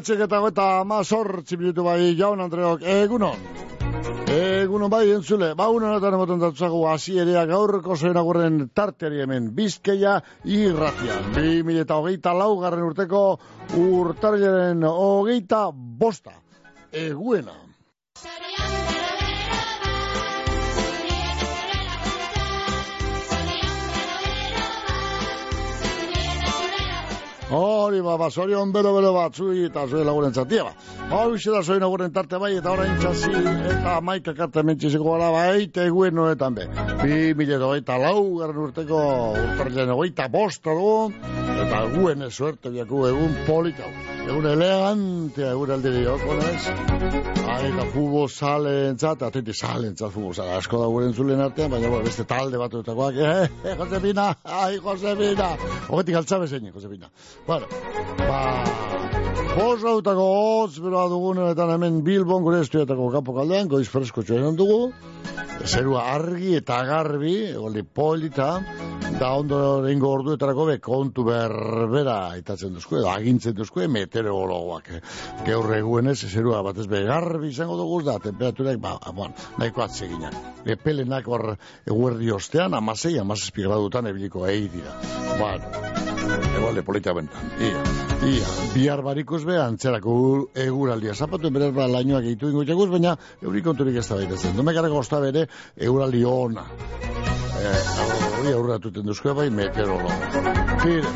Bederatxek eta eta mazortzi minutu bai jaun Andreok egunon. Egunon bai entzule, ba unan eta nemoten datzago gaurko zoen tarteari hemen bizkeia irratian. Bi mila eta hogeita laugarren urteko urtarriaren hogeita bosta. Eguena. Hori ba, ba, zorion bero bero bat zui eta zui laguren zatia ba. Hori da zoi laguren tarte bai eta orain txasi eta maika karte mentxizeko gara bai eta eguen noretan be. Bi mila eta lau garen urteko urtarrilen egoita bosta du eta guen suerte biaku egun polikau. Egun elegantea egun aldiri okonez. Eta fubo sale entzat, atenti sale entzat fubo sale. Asko da guren zulen artean, baina beste talde bat dutakoak. Eh, Josepina, ai, Josepina. Ogetik altzabe zein, Josepina. Bueno, ba... Bos rautako hotz, beroa dugunetan hemen Bilbon gure estuetako kapo kaldean, goiz fresko txoen dugu. Zerua argi eta garbi, egoldi polita, da ondo rengo orduetarako be kontu berbera itatzen duzku, edo agintzen duzku, meteorologoak. Gaur eguen zerua batez be garbi izango dugu, da temperaturak, ba, bon, nahiko atseginak. Epelenak hor eguerdi ostean, amasei, amasei gradutan ebiliko egi dira. Bueno, Ebalde, polita bentan. Ia, ia, bihar barikuz be, antzerako eguraldia. Zapatu beraz ba, lainoak egitu ingo txaguz, baina eurik konturik ez da baita zen. Domekarako osta bere, eguraldi ona. Hori e, aurratuten duzko bai, meteorolo. Fire.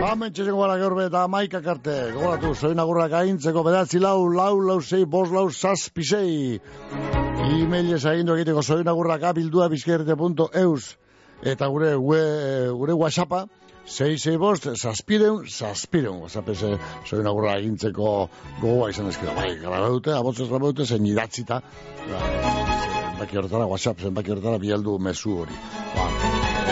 Hamen txezeko gara gaur eta maika karte. Gogoratu, zoin agurrak aintzeko bedatzi lau, lau, lau, sei, bos, lau, saspi, sei. E-mailez agindu egiteko zoin agurrak abildua bizkerte.eus. Eta gure, gure, gure whatsappa, Sei, sei bost, saspireun, saspireun. Zapese, soy una gurra egintzeko gogoa izan ezkira. Bai, gara dute, abotzez gara dute, zen idatzita. Ba, zenbaki horretara, whatsapp, zenbaki horretara, bialdu mesu hori. Ba,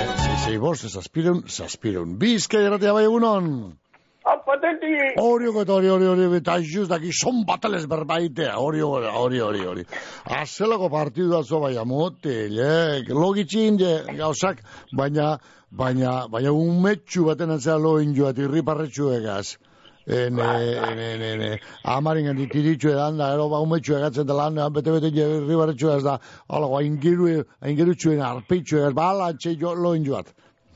eh, sei, sei bost, saspireun, saspireun. Bizke, erratia bai egunon. Apatenti! Hori, hori, hori, hori, hori, eta just daki, son batales berbaitea, hori, hori, hori, hori. Azelako partidu atzo bai amotel, eh, logitxin, gauzak, baina, baina, baina un metxu baten atzea loin joat, irriparretxu egaz. En, en, en, en, en, amarin gandit iritxu edan da, ero ba, un metxu egatzen da lan, bete-bete irriparretxu egaz da, hala, aingiru, aingiru arpeitxu egaz, ba, ala, txe jo, loin joat.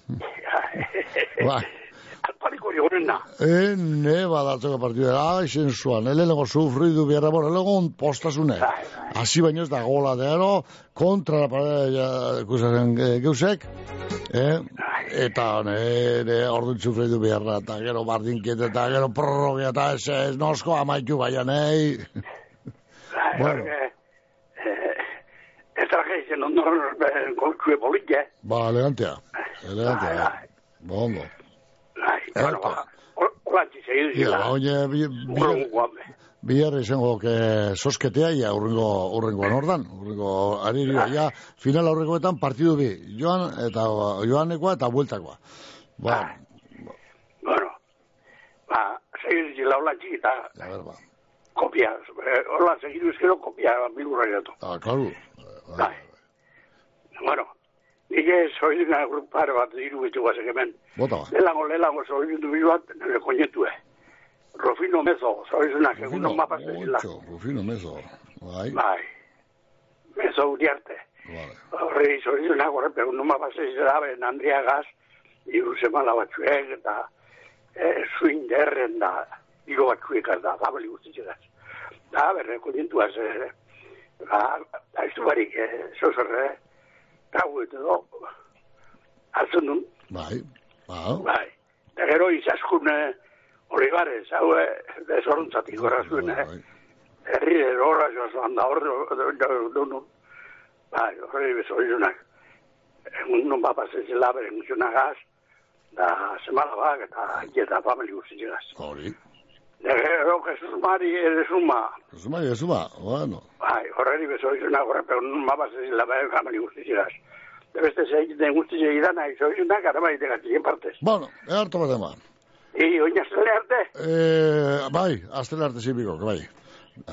Bai. Alpariko hori horren da. E, ne, badatzeko partidu, ah, esen zuan, ele lego sufridu biarra, bora, lego postasune. Asi baino ez da gola, de ero, kontra la pareja, kusaren geusek, eh? eta ne, ne, orduan sufridu biarra, eta gero bardinkiet, eta gero prorrogia, eta ez, ez nosko amaitu baina, nei. bueno. Ez trageizen ondor golkue bolik, eh? Ba, elegantea, elegantea, bongo. Bai, bueno, ba, zila. Ja, oie, bihar izango que sosketea, ja, urrengo, urrengo anordan, urrengo aririo, ja, final aurrekoetan partidu bi, joan, eta joanekoa eta bueltakoa. Ba, bueno, ba, segidu zila orantzi eta... A ver, ba. Kopia, hola, segidu ezkero kopia bilurra gato. Ah, claro. Bai. Bueno, Nire soiduna grupar bat diru bitu guazek hemen. Bota ba. Lelango, lelango soidun du bat, nire koñetu eh. Rofino mezo, soiduna, egun non mapas ezila. Rufino mezo, bai. Bai. Mezo uriarte. Vale. Horri soiduna, gorrepe, egun non mapas ezila, ben Andria Gaz, iru semala batzuek, eta e, suin derren da, iru batzuek da, babeli guztitxegaz. Da, berre, koñetu az, e, ba, aiztu barik, e, zozorre, eh? gau eta do, hartzen duen. Bai, bai. Bai. Eta gero izaskun eh, oligarez, hau desoruntzatik gorra zuen, eh? Herri ero horra joan da hor duen. Bai, horri bezo izunak. Egun nun bapazen zela beren gaz, da semala bak eta eta famili guzti gaz. Hori. Gero, Jesus Mari, ere suma. Jesus Mari, ere suma, bueno. Bai, horreri bezo izunak, horre, pero nun bapazen zela beren famili guzti gaz. De beste zei, den guzti zei da nahi, zo izunak, ara bai, partez. Bueno, eharto bat ema. I, oin aztele arte? Eh, bai, aztele arte zibiko, bai.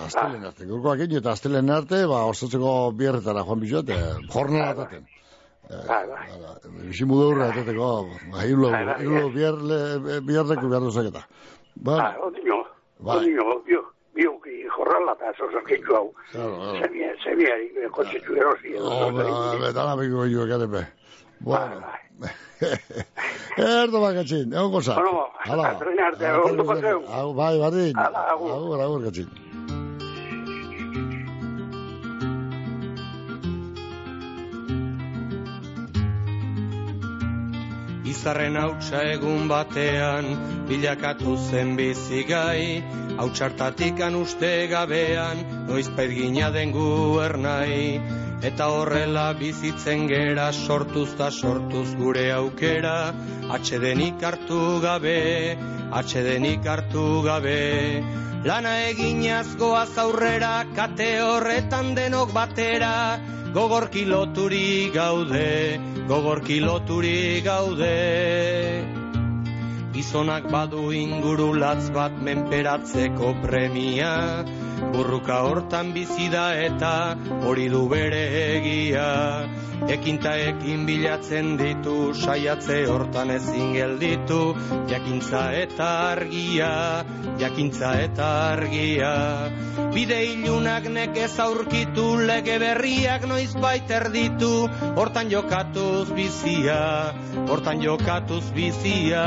Aztelen arte, gurkoak egin eta aztelen arte, ba, osatzeko bierretara joan bizot, eh, jornala ataten. Bai, bai. Bixi mudurra atateko, ba, hilo bierreko behar duzaketa. Bai, odino. Bai. Konio, bio, bioki jorrala eta zozorkitzu hau. Claro, claro. Semia, semiari, kotxetxu erosi. betala biko jo, garepe. Bueno. Bai, Erdo bakatxin, egon goza. Bueno, atrein arte, ondo paseu. Hau, bai, bardin. Hala, agur. Agur, agur, Izarren hautsa egun batean, bilakatu zen bizigai, hautsartatikan uste gabean, noizpait gina den guernai. Eta horrela bizitzen gera sortuz da sortuz gure aukera, atxedenik hartu gabe, atxedenik hartu gabe. Lana eginaz goaz aurrera, kate horretan denok batera, gogorki loturi gaude, gogorki loturi gaude. Gizonak badu inguru latz bat menperatzeko premia, burruka hortan bizi da eta hori du bere egia. Ekinta ekin bilatzen ditu, saiatze hortan ezin gelditu, jakintza eta argia, jakintza eta argia. Bide ilunak nekez aurkitu, lege berriak noiz baiter ditu, hortan jokatuz bizia, hortan jokatuz bizia.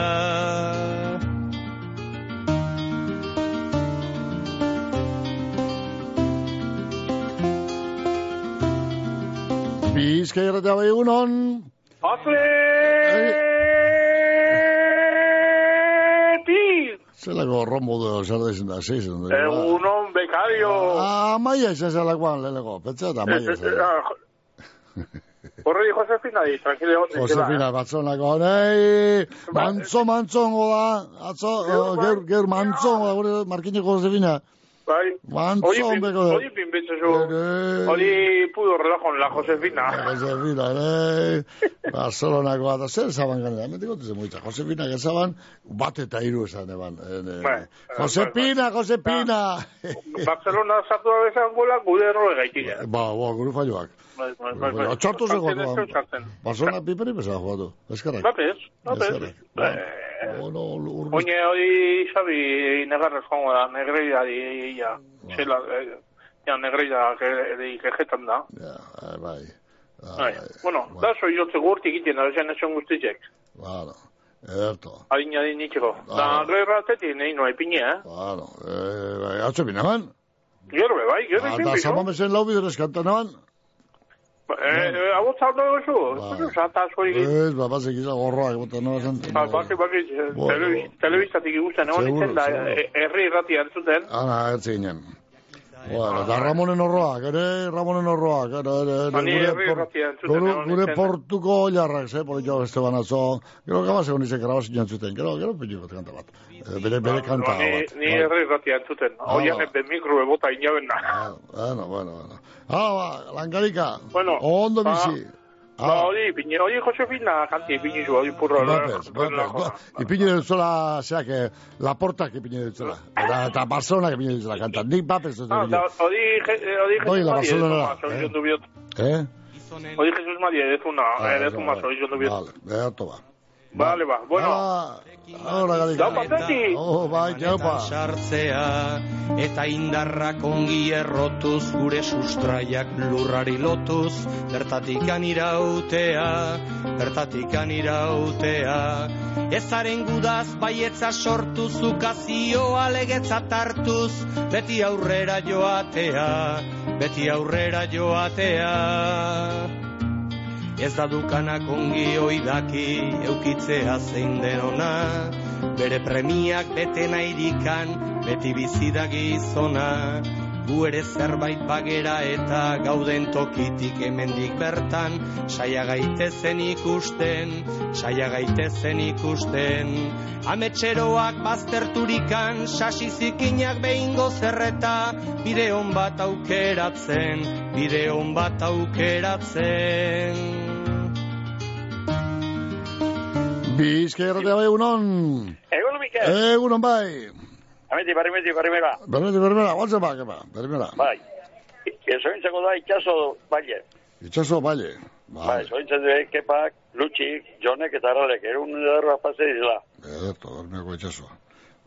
Bizkai erratea bai egunon. Atleti! Zelako rombo du, zer da izan da, zeizen. Egunon bekario. Ah, maia izan zelakoan, leheneko. Petza eta maia izan. Horre di Josefina di, tranquile hote. Josefina, batzonako, nei, mantzo, mantzongo da, atzo, eh, geur, geur mantzongo da, gure markineko Josefina. Bai. Mantzon beko da. Hori pinbetzo zu. Ere. Hori pudo relajon la Josefina. Josefina, nei, Barcelonako da, zer zaban gana, hemendik gotu zen muitza, Josefina, gezaban, bat eta hiru esan eban. eh, eh, Bai. Josepina, Josepina. Barcelona sartu da bezan gola, gude erroe gaitia. Ba, ba, gure falloak. Bai, bai, bai, bai. Otxartu ze Sartzen ez gotu. zeu sartzen. Barcelona piperi bezala jugatu. Eskerrak. Eskerrak. Eh, Bueno, ur... Oine hori Xabi negarrez joango da, negreida di, ja, zela, eh, ja, di kejetan da. Ja, eh, bai. Bai, bueno, da soy yo segurti egiten da, esan guztitzek. Bueno, ederto. Adin adin nitxeko. Da, Ah. gerra atetik nahi noa ipine, eh? Bueno, eh, bai, atzo bine, man? Gero bai, gero Eta ipin bizu. zaman bezen lau bidero eskantan, man? Eh, hau zaudu egozu, Bai. zata zori Ez, ba, bazek izan gorroak, bota no esan. Ah, baki, baki, Bueno. telebi- telebistatik ikusten, egon da, eh, herri irrati antzuten. Ana, ertze ginen. Bueno, eta Ramonen horroak, ere, Ramonen horroak, ere, ere, ere, ni gure, por- gure, gure portuko jarrak, ze, politxo Esteban atzo, gero gabaz egon izan grabazio jantzuten, gero, gero pilu bat kanta bat. Eh, Bere, bere kanta Ba, ni, bat. ni bai. herri irrati antzuten. Ah, Oian ba. ebe mikro ebota inaben na. Ah, Bueno, bueno, bueno. Ah, ba, langarika. Bueno, Ondo ba, bizi. Ba, hori, ipine, hori Josefina kanti ipini zu, hori purro. Bapes, bapes. Ipini dutzola, zeak, eh, Laportak ipini dutzola. Eta, eta Barcelonak ipini dutzola kanta. Nik bapes dut Ah, da, dut. hori, je- hori Hori, Jesus la Maria Barcelona, edezuma, eh? sorizondu biot. Eh? Hori Jesus Maria edezuna, Ah, edezuma, sorizondu biot. Vale, beharto ba. Vale, ba, bueno. Ah, ahora garika. Gaupa, Peti. Oh, bai, gaupa. sartzea eta indarrak ongi errotuz gure sustraiak lurrari lotuz bertatikan irautea bertatikan irautea ezaren gudaz baietza sortuz ukazioa legetzat hartuz beti aurrera joatea beti aurrera joatea Ez da dukanak ongi oidaki eukitzea zein denona Bere premiak bete nairikan beti bizida gizona. Gu ere zerbait bagera eta gauden tokitik hemendik bertan. Saia gaitezen ikusten, saia gaitezen ikusten. Ametxeroak bazterturikan, sasi zikinak behingo zerreta. Bide hon bat aukeratzen, bide hon bat aukeratzen Bizkai erratea bai egunon. Egon, Mikel. Egunon bai. Ameti, barimeti, barimera. Bermeti, bermera, guatzen ba, kepa, bermera. Bai. Ezointzako da itxaso baile. Itxaso, baile. Bai, Bai, zointzen du kepak, lutxik, jonek eta aralek, erun derroa pase dizela. ederto, bermeako itxasoa.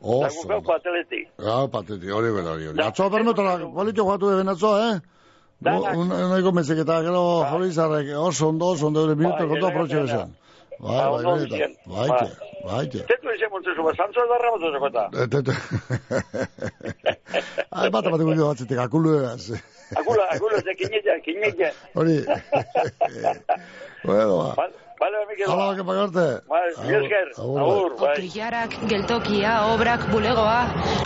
Oso. gukau pateletik. Ja, pateti, hori gara, hori. Atzoa bermetora, balitu joatu eben atzoa, eh? Danak. Unaiko mezik eta gero jori zarrek, oso ondo, oso ondo, ere Bai, kontu ere, aprotxe ere. bezan. Bai, Ba, bai, ondo bai, bizien. baite, baite. Tetu izen montzezu, zantzo edarra montzezu eta. Eta, eta... Ai, bat bat gudu batzetik, akulu eraz. Akula, akula, ze kinilla, kinilla. Hori. Bueno, ba. Mikel. Hala, que pagarte. Bai, agur, bai. Otrillarak, geltokia, obrak, bulegoa,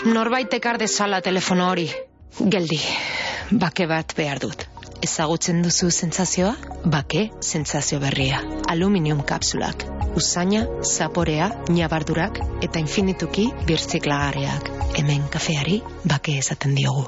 norbait ekar dezala telefono hori. Geldi, bake bat behar dut. Ezagutzen duzu sentsazioa? Bake sentsazio berria. Aluminium kapsulak. Usaina, zaporea, nabardurak eta infinituki birtziklagarriak. Hemen kafeari bake esaten diogu.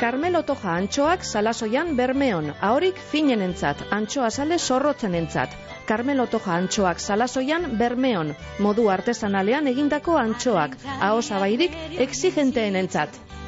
Carmelo Toja antxoak salasoian bermeon, ahorik finenentzat, antxoa sale zorrotzenentzat. Carmelo Toja antxoak salasoian bermeon, modu artesanalean egindako antxoak, aho zabairik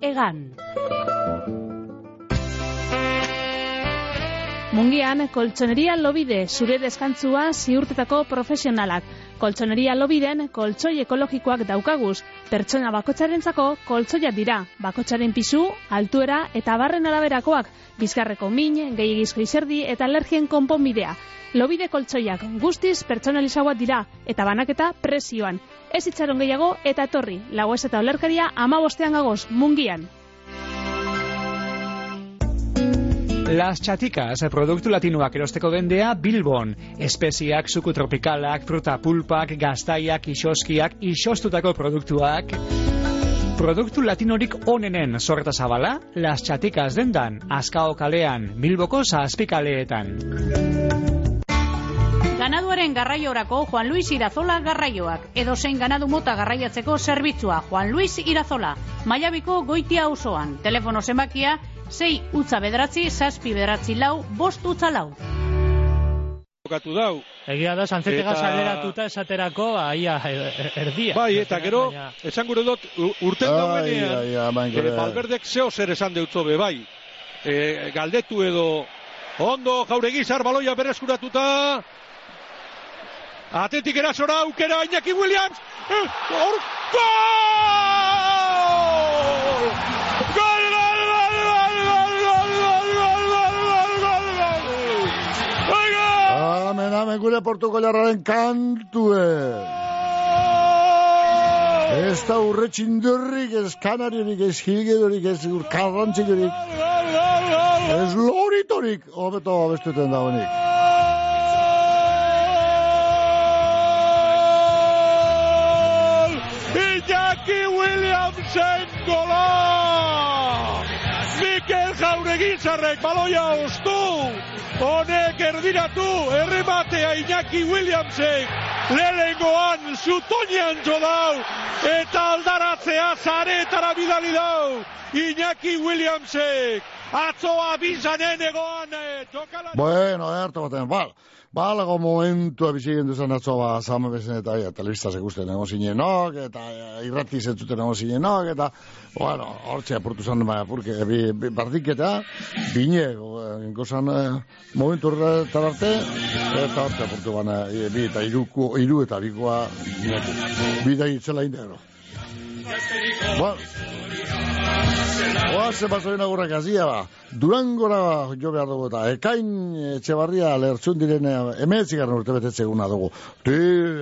egan. Mungian, koltsoneria lobide, zure deskantzua ziurtetako profesionalak. Koltsoneria lobiden, koltsoi ekologikoak daukaguz. Pertsona bakotxarentzako koltsoiak dira. Bakotxaren pisu, altuera eta barren araberakoak. Bizkarreko min, gehiagizko izerdi eta alergien konponbidea. Lobide koltsoiak guztiz pertsonalizauak dira eta banaketa presioan. Ez itxaron gehiago eta etorri. Lagoez eta olerkaria ama bostean gagoz, mungian. Las Chaticas, produktu latinoak erosteko dendea Bilbon. Espeziak, suku tropikalak, fruta pulpak, gaztaiak, isoskiak, isostutako produktuak. Produktu latinorik onenen sorreta zabala, Las Chaticas dendan, Azkao kalean, Bilboko zazpikaleetan. Ganaduaren garraiorako Juan Luis Irazola garraioak. Edo zein ganadu mota garraiatzeko zerbitzua Juan Luis Irazola. Maiabiko goitia auzoan. Telefono zenbakia 6 utza bedratzi, zazpi bedratzi lau, bost utza lau. Jokatu dau. Egia da, Sanzetega Eta- saleratuta esaterako, aia, erdia. Bai, eta gero, Baina- esan gure dut, urten dauenean. Valverdek zeo zer esan deutzo be, bai. Eh, galdetu edo, ondo, jauregi zar baloia berezkuratuta, atetik erasora, aukera, Iñaki Williams, eh, hor, gol! Gol, gol, gol, gol, gol, gol, gol, gol, gol, gol, gol, gol! Oiga! Amen, amen, gure portugalarraren kantue. Ez da urre txindurrik, ez kanariorik, ez hilgedorik, ez urkarrantzikorik, ez loritorik, hobeto abestuten dagoenik. Williamsen gola! Mikel Jauregizarrek baloia ostu! Honek erdiratu, errematea Iñaki Williamsek lehengoan zutonian jo dau eta aldaratzea zaretara bidali dau Iñaki Williamsek atzoa bizanen egoan eh, jokalari Bueno, hartu baten, bal. Balago momentua bizigen duzan atzo ba, zame bezen eta ja, telebistaz ikusten ego zinenok, eta eh, irrati zentzuten ego zinenok, eta, bueno, hortxe apurtu zan, ba, apurke, bi, bi, bardiketa, bine, inko zan, eh, momentu horretar arte, eta hortxe apurtu bana, eh, bi eta iruko, iru eta bikoa, binetu, bida itzela indegro. Bueno, Oaze basoen agurrak azia ba. Durangora jo behar dugu eta ekain etxebarria lertzun diren emetzigarren urte betetze eguna dugu. Ti,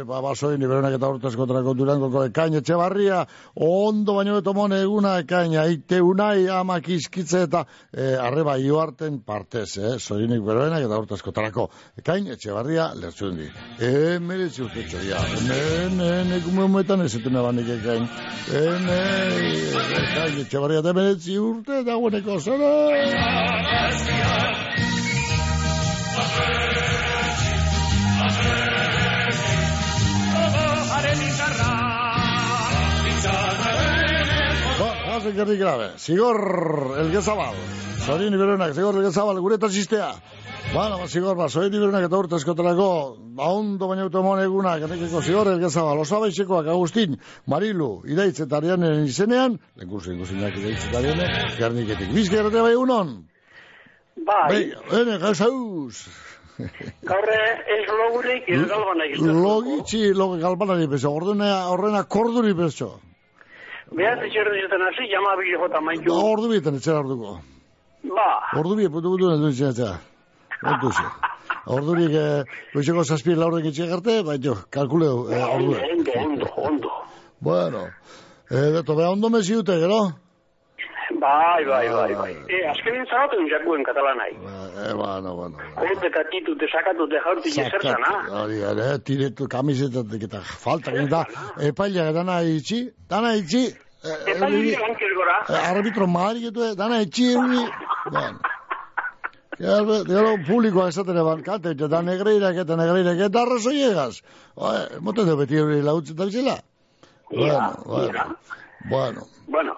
ba, basoen iberenak eta urtezko trako Durangoko ekain etxebarria ondo baino beto mone eguna ekain aite unai amak izkitze eta e, arreba ioarten partez, eh? Zorinik berenak eta urtezko trako ekain etxebarria lertzun di. Emeretzi urte txoia. Hemen, hemen, ekume humetan ez etuna banik ekain. Hemen, ekain etxebarria eta emeretzi urte dagoeneko zara. Hazen gerrik grabe. Zigor elgezabal. Zorin iberenak, zigor elgezabal, gure eta txistea. Bueno, ba, zigor, ba, zorin iberenak eta urte eskotelako, ba, ondo baina automon eguna, gerrikeko zigor elgezabal. Osabaixekoak Agustin, Marilu, idaitz eta arianen izenean, lenguzen guzinak idaitz eta arianen, gerniketik. Bizke errate bai unon? Bai, gauzauz. gaurre ez logurik, ez galbana egiten. Logitzi, logi galbanari bezo, ordena, horrena korduri bezo. Behar etxerro dizetan hasi, jama bile jota Ba, maitu. ordu bietan etxera orduko. Ba, Ordu putu putu eta. Ordu ze. Ordu biek, eh, goizeko zazpi laurek etxe garte, bai jo, kalkuleu, eh, ordu. ondo, ondo, ondo. Bueno, eh, beto, beha ondo mezi dute, gero? Bai, bai, bai, bai. E, azkenin zaratu jakuen katalanai. Eh, bueno, bueno. Kote katitu, te sakatu, te jaurti jezertan, ha? Hori, ere, tiretu kamisetatik eta falta, eta epaila dana itxi, dana itxi. eh, hori- nire lankel gora. Eh, arbitro madari gitu, dana etxi euri. Bueno. Gero, publikoa esaten eban, kate, eta negreirak eta negreirak eta arrazoiegaz. Oe, moten du beti euri lautzen da bizela. Bueno, bueno, bueno. Bueno,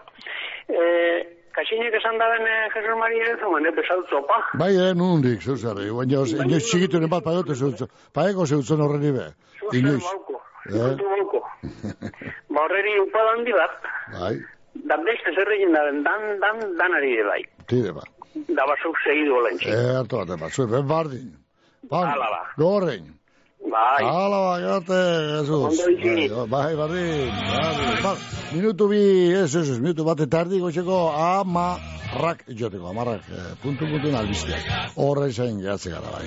eh, kasinek esan da ben eh, Jesus Maria ez omen, eh, pesau zopa. Bai, eh, nundik, zeuzare, baina inoiz txigituen bat paiote zeutzo, paeko zeutzen horren ibe. Inoiz. Bauko, Eh? ikutu bauko. Ba horreri upada handi bat, Bai, da beste zer egin da ben, dan, dan, danari de bai. tire ba. Da basuk segidu. Eh, hartu bat, bat, zuen, ben bardin. Ba. gorrein. Bai. Hala ba, gerte, Jesus. Ondo. Bai, Bai, bardin. Ba, minutu bi, ez, ez, ez, minutu bat eta erdi goxeko amarrak, joteko, amarrak, eh, puntu puntu albistea. Horre zain gehatze gara, bai.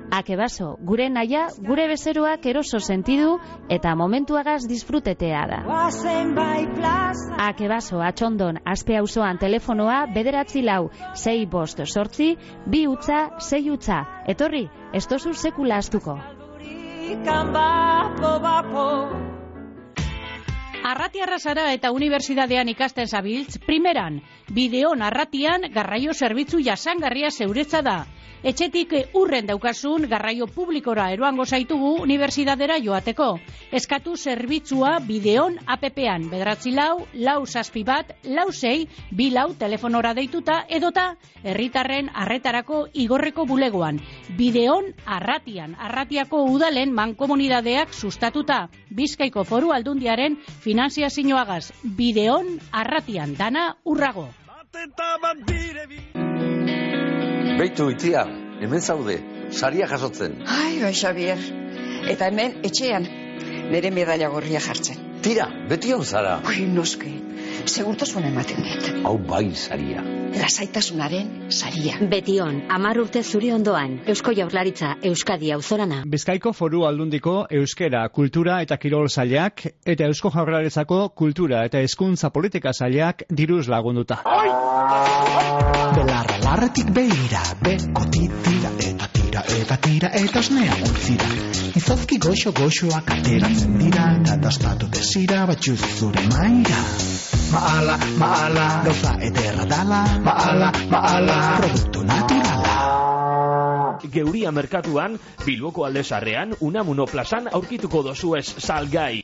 Akebaso, gure naia, gure bezeroak eroso sentidu eta momentuagaz disfrutetea da. Akebaso, atxondon, aspe auzoan telefonoa bederatzi lau, sei bost sortzi, bi utza, sei utza. Etorri, ez tozu sekula astuko. Arratiarra zara eta unibertsitatean ikasten zabiltz, primeran, bideon arratian garraio zerbitzu jasangarria zeuretza da. Etxetik urren daukasun garraio publikora eroango zaitugu unibertsitatera joateko. Eskatu zerbitzua bideon APP-an, bedratzi lau, lau zazpi bat, lau zei, bi lau telefonora deituta edota herritarren arretarako igorreko bulegoan. Bideon arratian, arratiako udalen mankomunidadeak sustatuta. Bizkaiko foru aldundiaren finanziazioagaz. Bideon arratian, dana urrago. Beitu itia, hemen zaude, saria jasotzen. Ai, bai, Xavier. Eta hemen, etxean, nire medalla gorria jartzen. Tira, beti on zara. Ui, noske, segurtasun ematen dit. Hau bai saria. Lasaitasunaren saria. Betion, amar urte zuri ondoan, Eusko Jaurlaritza, Euskadi auzorana. Bizkaiko foru aldundiko euskera, kultura eta kirol zailak, eta Eusko Jaurlaritzako kultura eta hezkuntza politika zailak diruz lagunduta. Belarra larretik behira, beko titira, eta tira, eta tira, eta osnea utzira. Izozki goxo goxoak ateratzen dira, eta dastatu desira batxuz zure maira. Maala, maala, gauza ederra dala, maala, maala, produktu naturala. Geuria merkatuan, Bilboko aldezarrean, Unamuno plazan aurkituko dozuez salgai.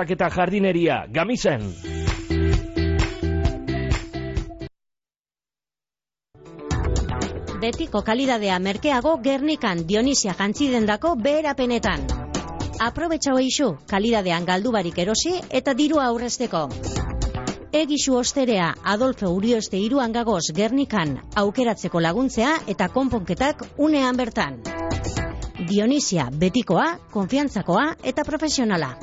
trabiesak eta jardineria, gamizen. Betiko kalidadea merkeago Gernikan Dionisia jantzidendako beherapenetan. Aprobetxau eixu, kalidadean galdubarik erosi eta dirua aurrezteko. Egisu osterea Adolfo Urioste iruan gagoz Gernikan aukeratzeko laguntzea eta konponketak unean bertan. Dionisia betikoa, konfiantzakoa eta profesionala.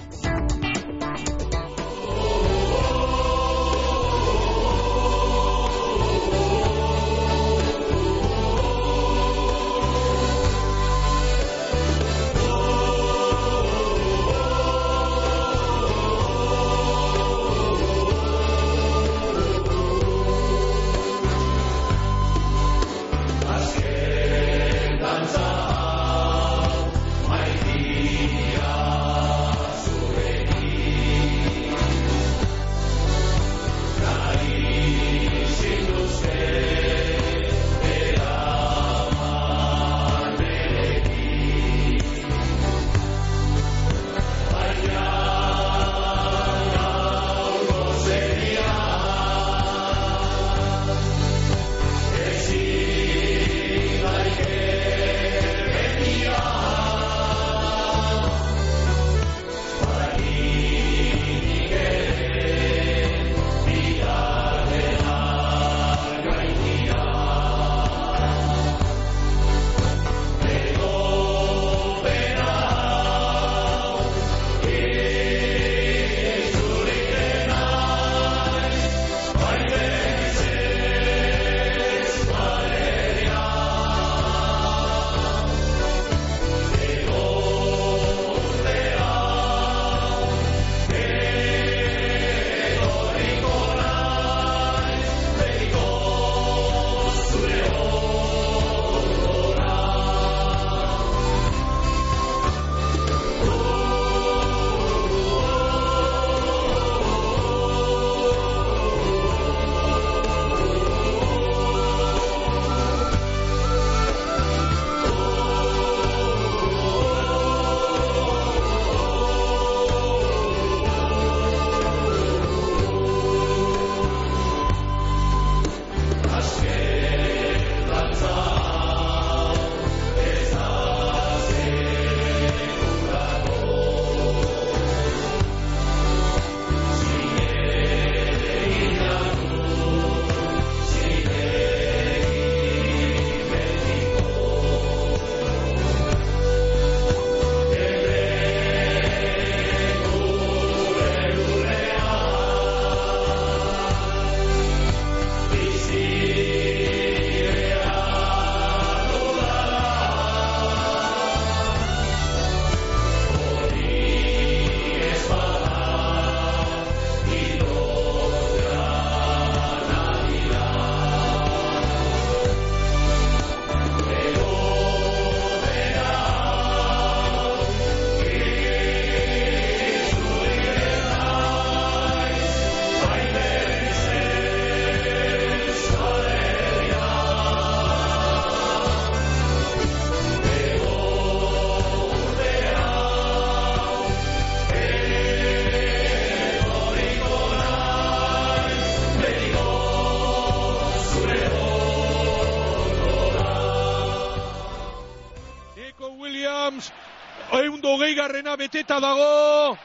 Beteta dago,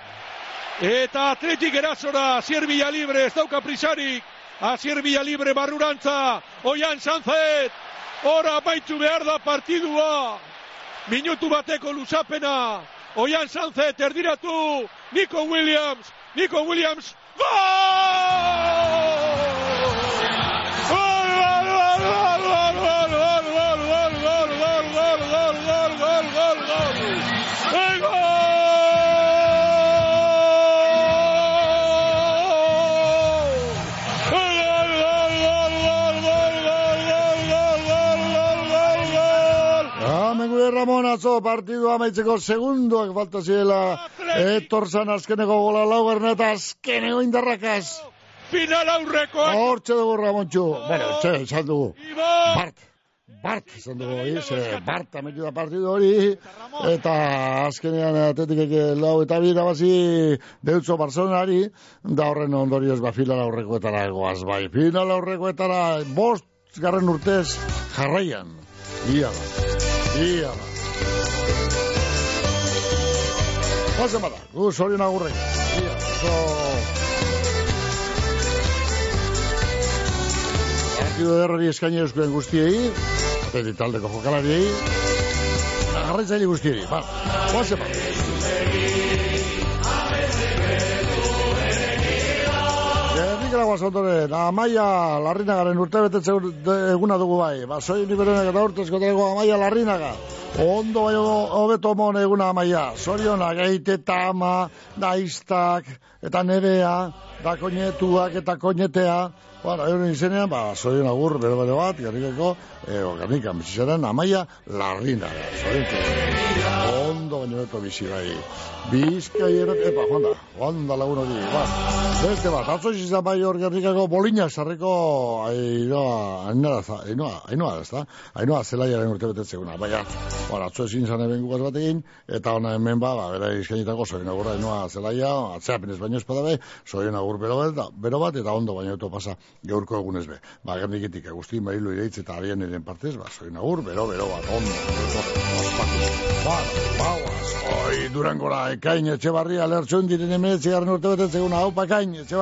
eta atletik erazora, Asier Villa Libre, ez dauka prisarik, Asier Villa Libre barrurantza, Oian Sanzet, ora baitu behar da partidua, minutu bateko luzapena, Oian Sanzet erdiratu, Nico Williams, Nico Williams, gol! Ramon atzo partidu amaitzeko segunduak falta zirela etorzan azkeneko gola laugarren eta azkeneko indarrakaz. Final aurreko. Hortxe dugu Ramontxu. Bueno, txe, esan dugu. Bart, Bart, esan dugu, iz, Bart ametu da partidu hori, eta azkenean atletik lau eta bi bazi deutzo Barcelonari, da horren ondorioz ba final aurrekoetara goaz bai. Final aurrekoetara bost garren urtez jarraian. Ia da. Ia da. Ozen bada, gu zorion agurrei. Ia, so... Partido derrari eskaini euskuen guztiei, apeti taldeko jokalariei, agarretzaile guztiei, ba, ozen bada. Gernikera guazontoren, amaia larrinagaren urte betetze eguna dugu bai. Basoi niberenak eta urtezko dago amaia larrinaga. Ondo bai hobeto mon eguna amaia. Zorionak, eite eta ama, daiztak, eta nerea, da koinetuak eta koinetea. Bueno, euren izenean, ba, zorion agur, bero bero bat, gernikeko, e, organikan bizitzaren amaia larrinaga. Zorion ondo baino beto bizi bai. Bizkai erat, epa, joan da, joan da lagun hori, ba. Beste bat, atzo izan bai hor gernikako bolinak sarriko ainoa, ainoa, ainoa, ainoa, ez da? Ainoa zelaiaren urte betetzeguna, baina, bueno, atzo ezin zan eben gugaz bat egin, eta ona hemen ba, ba, bera izkainitako zorin agurra ainoa zelaia, atzeapenez baino espada be, zorin agur bero bat, bero bat, eta ondo baino eto pasa gaurko egunez be. Ba, gernikitik, Agustin Bailu ireitz eta arian eren partez, ba, zorin agur, bero, bero bat, ondo, ospatu. Ba, bauaz, oi, durangora, ekain, etxe barria, lertxun diren emeetzi garen urte betetzen eguna, hau pakain, etxe.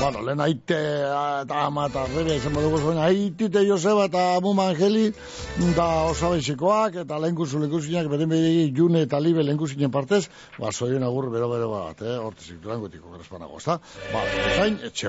Bueno, lehen aite eta ama eta rebe izan badugu zuen, aitite Joseba eta Muma Angeli, da osabeixikoak, eta lehen kursu lekusinak, beren beri june eta libe lehen kusinen partez, ba, zoien agur bero bero bat, eh, hortezik durangotiko gerespanago, ez da? Ba, ekain, etxe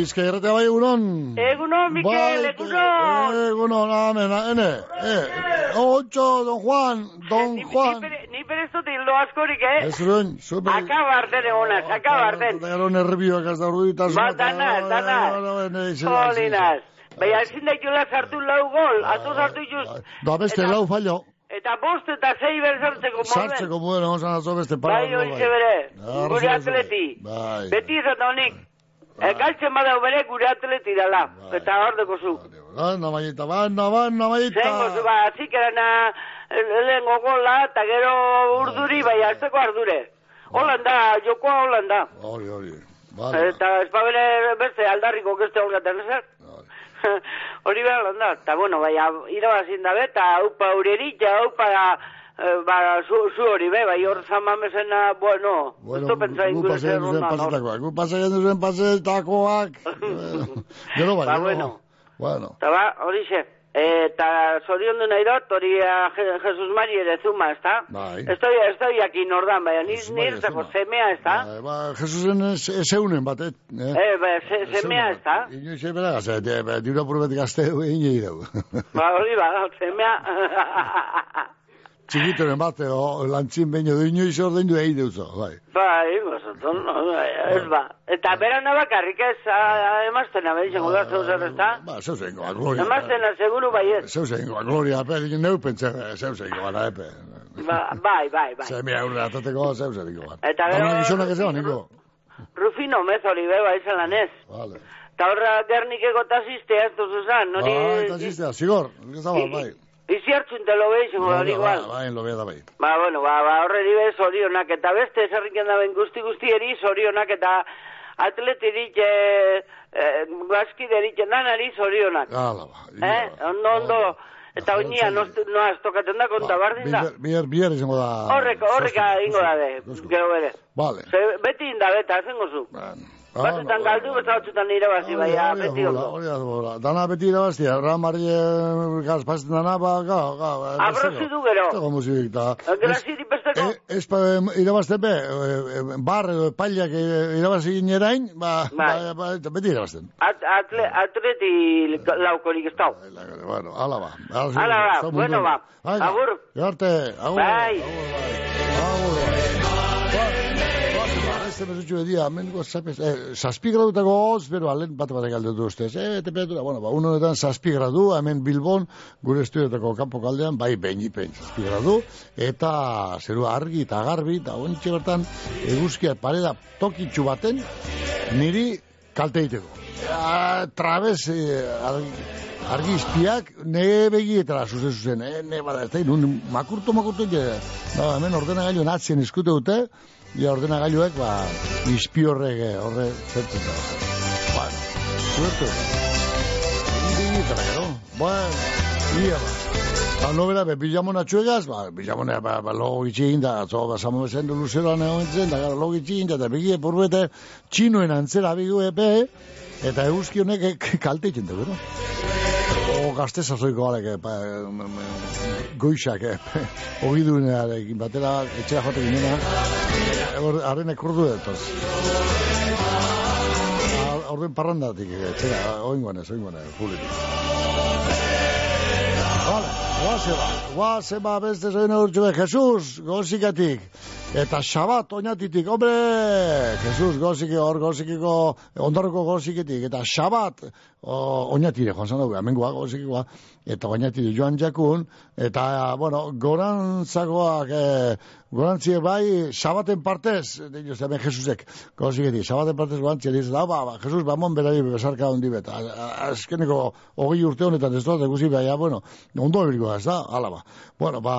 Bizka erratea bai egunon. Egunon, Mikel, Bai, egunon. Egunon, amen, ene. Eh, otxo, don Juan, don Juan. Ni perezot hildo askorik, eh? Ez zuen, super. Akabarten egonaz, akabarten. Gero nervioak ez da urduita. Ba, danaz, danaz. Jolinas. Baina ezin daitula sartu lau gol, atzo sartu juz. Da beste lau fallo. Eta bost eta zei berzartzeko moden. Sartzeko muen, egon zan atzo beste para. Bai, hori zebere. Gure atleti. Bai. Beti izan da honik. Galtzen badau bere gure atleti dala. Eta hor deko zu. Banda maita, banda, banda maita. Zengo zu, ba, zikerana lehen gogola, eta gero urduri, bai, azteko ardure. Holanda, jokoa Holanda. Hori, hori. Eta ez ba bere beste aldarriko keste holgaten ezer. Hori behar Holanda. Eta bueno, bai, irabazin dabe, eta upa urerik, upa eh, ba, zu, zu hori be, bai, hor zamamesena, bueno, Bueno, esto pentsa gu ingurese ronda, no? gu pasatzen duen pasetakoak. Eh, Gero bai, Ba, bueno. Bueno. Eta ba, hori xe. Eta zorion du nahi dut, hori Je- Jesus Mari ere zuma, ez da? Bai. Estoy, estoy aquí nordan, baina nir, nir zeko semea, ez da? Eh, Ba, Jesusen zeunen bat, eh? Eh, ba, se, semea, ez da? Inoiz ebera gazet, eh, diura purbet gazte egin dugu. Ba, hori ba, semea... txikitoren bat edo lantzin baino du inoiz ordein du egin duzu, bai. Bai, basatzen, no, eh, bai, ez ba. Eta bera nabak harrik ez emazten abe, izango da, zeu zer ez? Ba, zeu zein goa, gloria. Emazten aseguru bai ez. Zeu zein goa, gloria, epe, dikin neu pentsen, eh, zeu zein goa, da, epe. Ba, bai, bai, bai. Zer mira, urra, atateko, zeu zein goa. Eta ba, gero... Hau nagizunak ez da, niko? Rufino, mez, hori beba, izan lan ez. Vale. Eta horra, gernik egotaz iztea, ez duzu ah, zan, nori... Ba, eta iztea, zigor, nik ez bai. Bizi hartzun te lo veis, no, hori igual. Ba, en lo veo da bai. Ba, bueno, ba, ba horre dibe, sorionak eta beste, zerriken da ben guzti guzti eri, eta atleti dit, e, eh, e, eh, guazki derit, nanari sorionak. Gala, ba. Eh, ondo, ondo, eta ba, oinia, no, no tokaten da, konta, ba, bardin da. Bier, bier, izango da. Horreka, horreka, ingo da, de, gero bere. Vale. Se, beti inda, beta, zengo zu. Bueno. Batzutan galdu, besta batzutan irabazi, baina, beti ondo. Hori da, bola. Dana beti irabaztia, ramari gaz pasten dana, ba, ga, ga. Abrozi du gero. Tego musik, da. Graziri besteko. Ez pa irabazte be, eh, bar edo pailak eh, irabazi ginerain, ba, ba, ba, beti irabazten. Atle, atleti laukorik ez dau. Bueno, ala ba. Hala ba, bueno ba. Agur. Garte, agur. Bai. Este mesutxu edia, meniko zapes, eh, zazpi gradutako hoz, bero alen bat bat galdetu ustez, eh, temperatura, bueno, ba, uno honetan zazpi gradu, hemen Bilbon, gure estudiotako kanpo kaldean, bai, behin ipen zazpi gradu, eta zeru argi eta garbi, eta ontxe bertan, eguzkia pareda tokitxu baten, niri kalte egiteko. Ja, trabez, eh, argi, argizpiak ne begietara zuzen zuzen, eh, ne bada, ez da, nun makurto makurto, ja, no, hemen ordenagailu natzen izkute dute, ja ordenagailuek, ba, izpi horrek eh, horre zertzen da. Bueno, zuertu. Bueno, ia, ba. Ba, no bera, be, bilamona txuegaz, ba, bilamona, ba, ba, logo itxin da, atzo, ba, samo bezen du luzeroan egon zen, da, gara, logo itxin da, eta begie purbete, txinoen antzera bigu epe, eta eguzki honek eh, kalte itxen dugu, no? O gazte sasoiko galek, pa, goixak, eh, ogi duenarekin batera, etxera jote ginena, arren ekurdu detoz. Orden parrandatik, eh, etxera, oingoan ez, oingoan ez, publitik. Vale, guaze ba, guaze ba, beste zoin eurtxue, Jesus, gozikatik. Eta Shabat oinatitik, hombre, Jesus goziki hor gozikiko, ondarroko goziketik, eta Shabat o, oinatire, joan zan dugu, amengoa gozikikoa, eta oinatire joan jakun, eta, bueno, gorantzagoak, e, gorantzie bai, Shabaten partez, dino, hemen Jesusek, goziketik, Shabaten partez gorantzie, diz, da, ba, ba, Jesus, bamon berari besarka hondi bet, azkeneko hogei urte honetan ez dut, ikusi bai, bueno, ondo ebiriko da, ez da, ala ba, bueno, ba,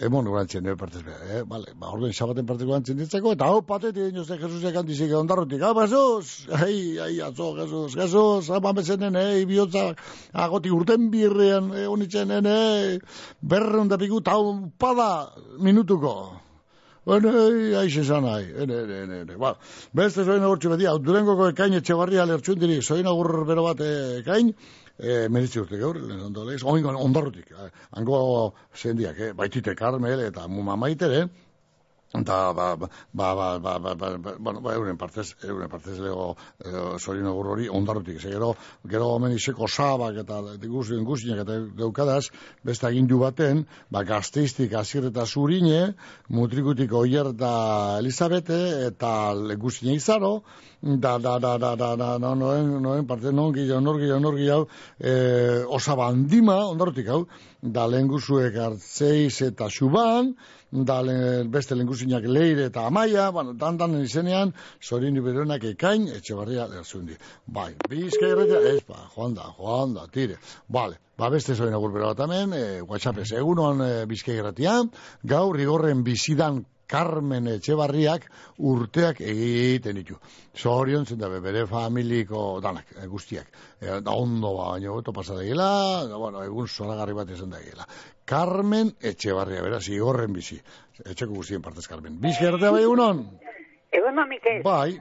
emon gorantzien, nire partez eh, vale, ba, orden Shabaten partez gorantzien ditzeko, eta hau pateti, dino, ze Jesusek handizik ondarrotik, ah, Jesus, ai, ai, atzo, Jesus, Jesus, ama bezenen, eh, bihotza, agoti urten birrean, eh, onitzen, eh, berreun da piku, tau, pada, minutuko. Bueno, aixe zan nahi, ene, ene, ene, ene. Ba, beste zoin agurtxu beti, hau durengoko ekain etxe barria lertxundiri, zoin agur bero bat eh, ekain, e, meritzi urte gaur, lehen ondo lez, oingo ondarrutik, eh, hango zendiak, eh, baitite karmel eta muma maitere, da, ba ba, ba, ba, ba, ba, ba, ba, bueno, ba, euren partez, euren partez lego e, eh, sorin hori ondarrutik. Ze gero, gero omen izeko sabak eta guzien guzinak eta deukadaz, besta gindu baten, ba, gazteiztik azir eta zurine, mutrikutik oier eta Elizabete eta guzine izaro, da, da, da, da, da, da, no, noen, noen parte, non gila, nor gila, nor gila, e, osabandima, ondarrutik hau, da lehen guzuek hartzeiz eta xuban, da le, beste lenguzinak leire eta amaia, bueno, dan dan izenean, zorin iberonak ekain, etxe barria lerzundi. Bai, bizka irratia, ez, ba, joan da, joan da, tire. Vale, ba, beste zorin agur bero bat hemen, e, WhatsAppez, egunon e, bizka irratia, gaur igorren bizidan Carmen Etxebarriak urteak egiten ditu. Zorion zen dabe, bere familiko danak, e, guztiak. E, da ondo ba, baina goto pasada gila, da, bueno, egun zoragarri bat izan da gila. Carmen Etxebarria, beraz, igorren bizi. Etxeko guztien partez, Carmen. Bizka erratea bai egunon? Egon no, Mikel. Bai,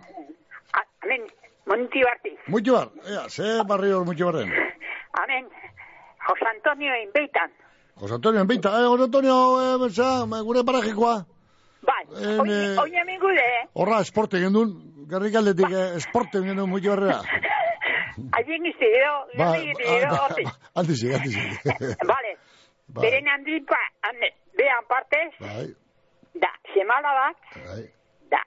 Amen, monti barti. mucho bar, ea, ze barri hor mucho barren. Amen, Jose Antonio inbeitan. Jose Antonio, enbita, eh, Jose Antonio, eh, besa, gure parajikoa. Bai, en, oin, eh, oin gude. Horra, esporte gendun, garrik aldetik eh, esporte gendun mutu horrea. Aien izte, edo, ba, gendun izte, edo, ba, ba, altizik, ba, altizik. ba. beren handripa, ande, behan partez, bai. da, semala bat, bai. da,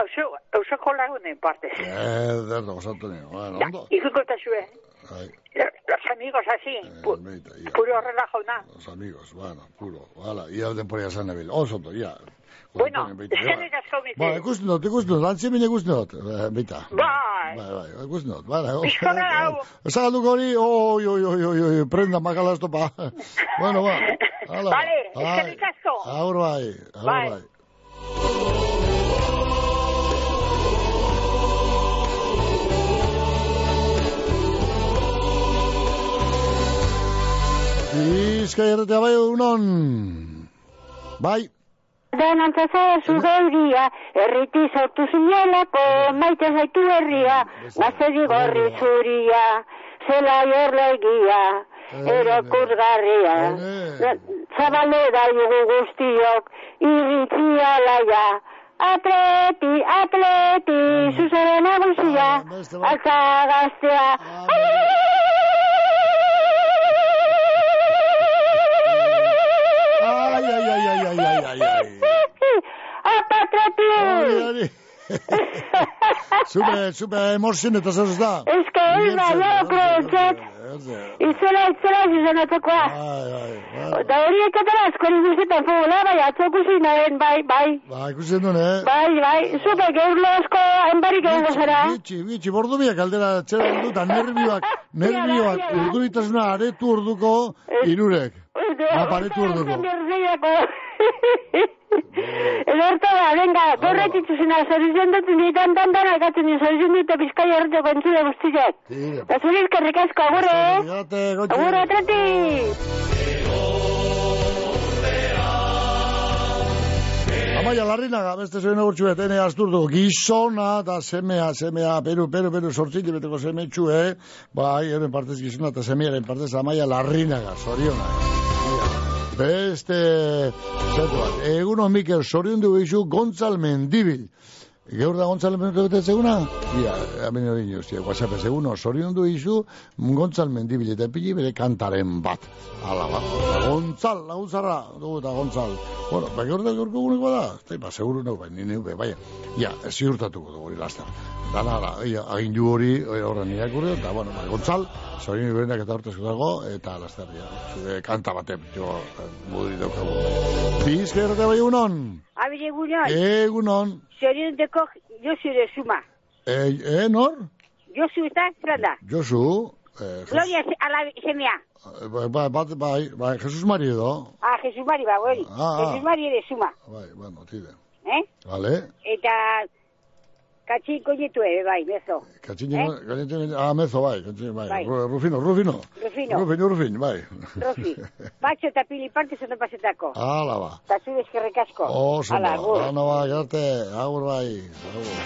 hauzo, hauzo kolagunen partez. Eh, derdo, gozatu nio, bueno, da, ondo. Da, ikukota zuen. Bai. Los amigos así, eh, pu meita, puro relajo na. Los amigos, bueno, puro, hala, ia den poria san nebil, osoto, ia, Bueno, eskerrik asko, Ba, Mikel. ikusten dut, ikusten dut, antzimin ikusten dut, eh, beita. Bai. Bai, bai, ikusten dut, bai. Bizkorra hau. Zagalduko hori, oi, oi, oi, oi, oi, prenda makala estopa. bueno, ba. Hala. Vale, eskerrik asko. Aur bai, aur Bai. bai. Bizkai erretea bai unon. Bai. Denantzaza zugeuria, erriti zautu zinelako, maite zaitu herria, gaztedi gorri zuria, zela jorlegia, erokurgarria. Zabalera jugu guztiok, irritzia laia, atleti, atleti, zuzaren nagusia, altza gaztea. Ai, ai, ai, ai, ai, ai, ai, ai. Apatrati! Hori, Super, super emozien eta zer ez da. Ez que ez da, no, kroetzet. Itzela, itzela, zuzenatzekoa. Da hori ekatara askori guztietan fugula, bai, atzoko zinaren, bai, bai. Ba, ikusten duen, eh? Bai, bai, zupe, geurlo asko, enbarik egongo zara. Bitxi, bitxi, bordu biak aldera txera dut, eta nervioak, nervioak, urduritasuna aretu orduko irurek. Aparetu orduko. Ederto da, venga, gorretik zuzena, zorizen dut, nitan dandan algatzen dut, zorizen dut, bizkai horretako entzule guztiak. Eta zuri eskerrik asko, agurre, eh? Agurre, atreti! Amaia larrinaga, beste zuen egurtxu etene asturdu, gizona eta semea, semea, peru, peru, peru, sortzile beteko seme txue, bai, eren partez gizona eta semearen partez amaia larrinaga, zoriona. Beste, zetu bat, eguno Mikel, zorion du izu Gontzal Mendibil. Gaur da Gontzal Mendibil bete zeguna? Ia, hemen hori inoz, WhatsApp ez eguno, zorion du izu Gontzal Mendibil eta pili bere kantaren bat. Hala bat. Gontzal, laguntzarra, dugu eta Gontzal. Bueno, ba, gaur da gaurko eguneko da? Eta, ba, seguru neu, bai, ni neu, be, bai. Ja, ez ziurtatuko dugu hori laster. Dana, da, ia, agindu hori, hori horren irakurri, eta, bueno, ba, Gontzal, zorion berenak eta hortezko dago, eta laster, zure kanta baten, jo, mudi daukagu. Bizkerrate bai egunon? Abire gunon, Egunon. zorion deko Josu de Suma. E, e, nor? Josu eta Franda. Josu, eh, Jesus, Gloria ala semea. ba, ba, bat, bai, bai, Jesus Mari edo. Ah, Jesus Mari, ba, hori. Ah, ah. Jesus Mari de Suma. Bai, bueno, tide. Eh? Vale. Eta katxi koñetu ebe, bai, bezo. Katxini, Eh? katxini, ah, mezo, bai, katxini, bai. Bai. Ru- Rufino, Rufino. Rufino. Rufino, Rufin, bai. Rofi. Batxo eta pili parte zondo pasetako. Hala, ba. Eta zure eskerrik asko. Oso, Hala, ba, gur. ano, ba, garte, agur, bai. Agur.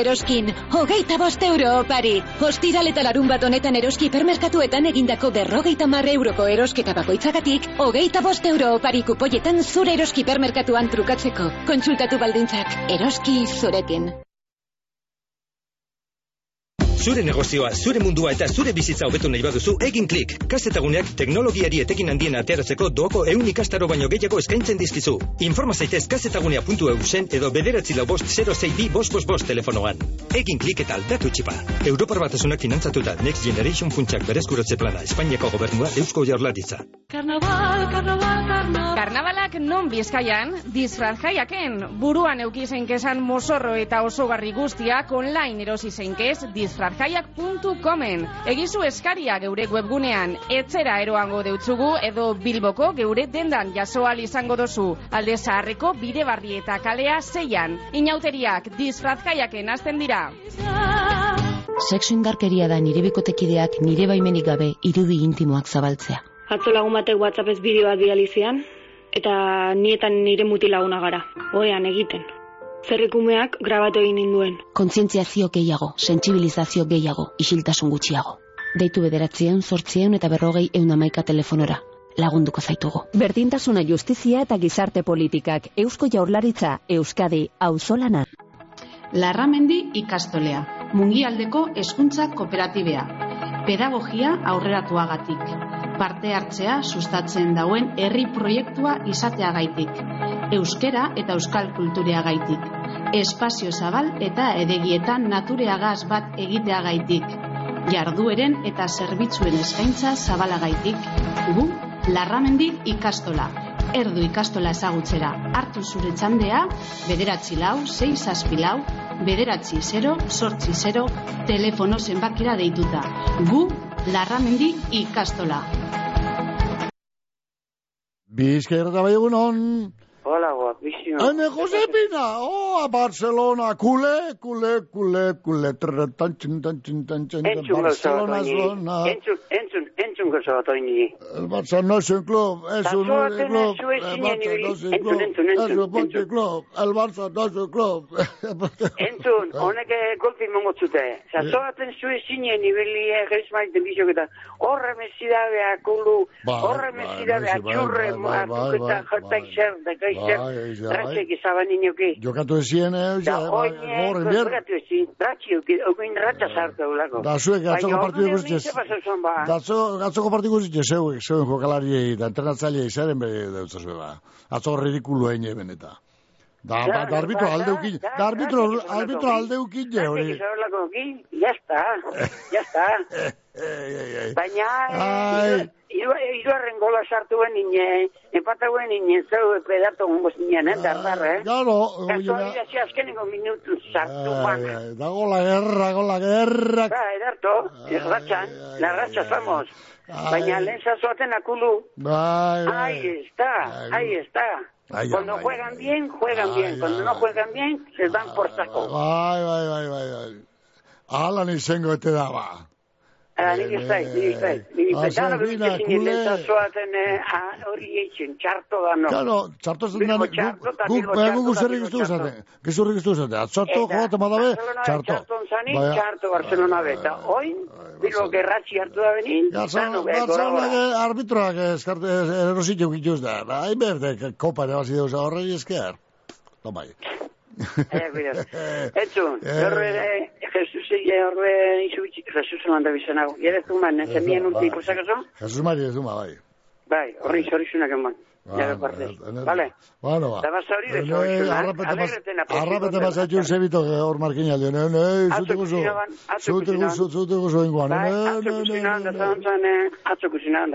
Eroskin, hogeita bost euro opari. Hostiral eta larun bat honetan eroski hipermerkatuetan egindako berrogeita marre euroko erosketa bakoitzagatik, hogeita bost euro opari kupoietan zure eroski hipermerkatuan trukatzeko. Kontsultatu baldintzak, eroski zurekin. Zure negozioa, zure mundua eta zure bizitza hobetu nahi baduzu, egin klik. Kazetaguneak teknologiari etekin handien ateratzeko doako eun ikastaro baino gehiago eskaintzen dizkizu. Informa zaitez kazetagunea.eu zen edo bederatzi lau bost 062 bost bost bost telefonoan. Egin klik eta aldatu txipa. Europar batasunak finantzatuta Next Generation funtsak berezkuratze plana Espainiako gobernua Eusko Jaurlaritza. Karnaval, karnaval, karnaval. Karnabalak non bizkaian, disfraz jaiaken, buruan euki zeinkezan mozorro eta osogarri guztiak online erosi zeinkez disfrazjaiak.comen. Egizu eskaria geure webgunean, etzera eroango deutzugu edo bilboko geure dendan jasoal izango dozu. Alde zaharreko bide barri eta kalea zeian. Inauteriak disfrazjaiaken hasten dira. Sexu indarkeria da nire bikotekideak nire baimenik gabe irudi intimoak zabaltzea. Atzo lagun batek WhatsAppez bideo bat bidalizian, eta nietan nire mutilaguna gara, oean egiten. Zerrikumeak grabatu egin ninduen. Kontzientziazio gehiago, sentsibilizazio gehiago, isiltasun gutxiago. Deitu bederatzieun, sortzieun eta berrogei eun amaika telefonora. Lagunduko zaitugu. Berdintasuna justizia eta gizarte politikak, Eusko Jaurlaritza, Euskadi, Auzolana. Larramendi ikastolea, mungialdeko hezkuntza kooperatibea, pedagogia aurreratuagatik, parte hartzea sustatzen dauen herri proiektua izateagaitik, euskera eta euskal kultureagaitik, espazio zabal eta edegietan natureagaz bat egiteagaitik, jardueren eta zerbitzuen eskaintza zabalagaitik, gu Larramendi ikastola, erdu ikastola ezagutzera, hartu zure txandea, bederatzi lau, sei zazpi lau, bederatzi 0, sortzi 0, telefono zenbakira deituta. Gu, Larramendi ikastola. Bizkaia eta bai egunon. Hola, guapísimo. Ene Josepina, oh, a Barcelona, kule, kule, kule, kule, trretan, txintan, txintan, txintan, Entzun Barcelona, zona. Entzun, entzun, entzun gauza bat oini. El Barça no es un club, es un club. El Barça no es un Entzun, club, entzun, es entzun, un ponche club. El Barça no es un club. Entzun, honek golpe imongo zute. Zazoaten zu ez zinen ibili egez maiten bizok eta horre mesidabea kulu, Bai, horre mesidabea bai, txurre, bai, jartai zer, da gai bai. ratxek izaban inoki. Jokatu ezien, eh, Da, ja, horren bier. gogoratu ezin, ratxi euki, okin ratxa sartu eulako. Da, zuek atzoko partidu guztiez. ba. Atzo, atzoko partidu guztiez, zeuek, zeuen jokalariei eta entrenatzailei zaren bere deutza zuen, ba. Atzo ridikulu egin eben eta. Da, Da, ba, da arbitro da, aldeukin, da, da arbitro, da, da, arbitro da, aldeukin je, Ratxek hori. izabelako oki, ya está, ya está. Baina, Ai. iruarren gola sartu ben nine, empata ben nine, zeu pedato gongo zinen, eh, dardar, eh? Claro, Kasualidazio azkenengo minutu sartu ban. ai, dago la guerra, go la guerra. Ba, edarto, erratxan, la ratxa estamos. Baina lehen zazoaten akulu, Bai, bai. ahí está, ahí está. Ai, Cuando ai, juegan bien, juegan bien. Cuando no juegan bien, se dan por saco. Bai, bai, bai, bai, bai. Alan izango ete da, ba. Ah, nik ez dait, nik ez dait. Ez eh, ah, hori eitzen, txarto da, no. Claro, txarto zen Bilbo guk, txarto eta guk, Bilbo bai, txarto guk eta zerrik Bilbo iztu txarto. zate. Gezurrik iztu zate. Atzarto, Eta jogate badabe, Barcelona txarto. txarton zanik, txarto Barcelona beta. Oin, Bilbo gerratzi hartu da benin, gora. Gatzalak arbitroak erositu gituz da. Hain berde, kopa ere bazi deuz horrei esker. Tomai. Eh, mira. Entzun, Eh. Eh, eh, horre, izubitzik, Jesus landa bizenago. Jere zuman, ez emien urte ikusakazo? Jesus Mari ez duma, bai. Bai, horri zorizunak eman. Partez. Vale? Bueno, ba. Hori arrapete masatxun zebito hor markina alde. Ne, ne, zute guzu. Zute guzu, zute guzu ingoan. Ne, ne, ne.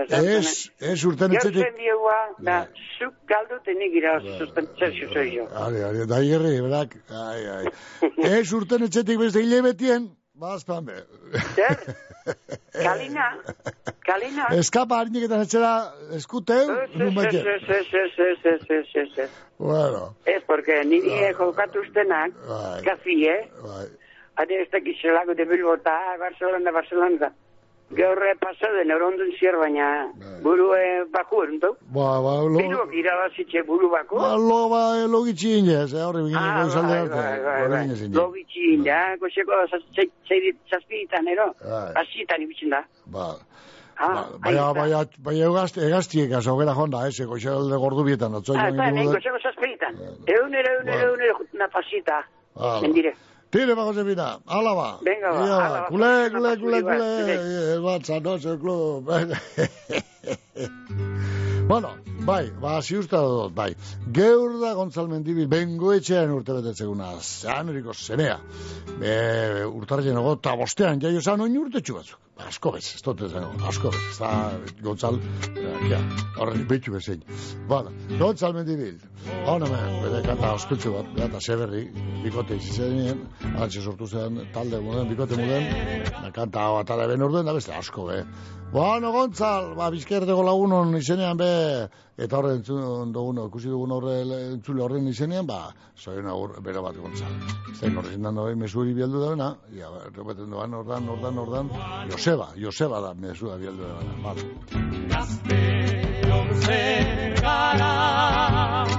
Ez, ez urten etxetik. zen diegua, da, zuk galdute nik ira suspentzea zuzoi jo. Ari, ari, da hierri, berak. Ai, ai. Ez urten etxetik beste hilebetien, bazpan be. Kalina, kalina. Eskapa hariniketan etxera eskuteu, nun baite. ez, ez, ez, ez, ez, ez, ez, ez. Bueno, Ez, porque niri eh, jokatu ustenak, Bai. kafi, eh? bai. Ade ez dakiz zelago de Bilbo eta ah, Barcelona, Barcelona. Gaur eh, pasaden eurondun zier, baina buru eh, baku eruntu. Ba, ba, lo... Biruak irabazitxe buru bako. Ba, lo, ba, logitxi inez, eh, horri bigine Ah, goizalde bai, arte. bai, bai, bai. inez inez. Logitxi, ja, goxeko zazpiditan, ero? Bai. Asitan ibitzen da. Ba, Ah, baina, baina, baina egazti, egaztiek aso gara jonda, eh, zeko goizalde gordu bietan, atzoi Ah, eta, goxeko zazpiditan. Eunero, eunero, eunero, jutuna pasita. Hala. Mendire. Tire, ba, Josefina, ala ba. Venga, ba, Ia, ba, Kule, kule, kule, kule, bat, sanoze, klub. Bueno, bai, ba, ziusta dut, bai. Geur da Gontzal Mendibil, bengo etxean urte betetzeguna, zanuriko zenea. E, urtarren ego, eta bostean, jaio zan oin urte batzuk. Asko bez, ez dut esan, asko bez, ez da Gontzal, eh, ja, horre, betxu bezein. Bueno, Gontzal Mendibil, hona men, bere kanta ospetsu bat, eta seberri, bikote izitzen, antxe sortu zen, talde muden, bikote muden, kanta hau atara ben orduen, da beste asko, be. Bueno, Gontzal, ba, bizkerdego lagunon izenean, be, eta horre entzun dugun, ikusi dugun horre entzule horren izenean, ba, zoin agur, bere bat Gontzal. Zein horre zindan doi mesuri bieldu da bena, ia, repeten doan, ordan, ordan, ordan, Joseba, Joseba da mesua bieldu da bena, vale. gara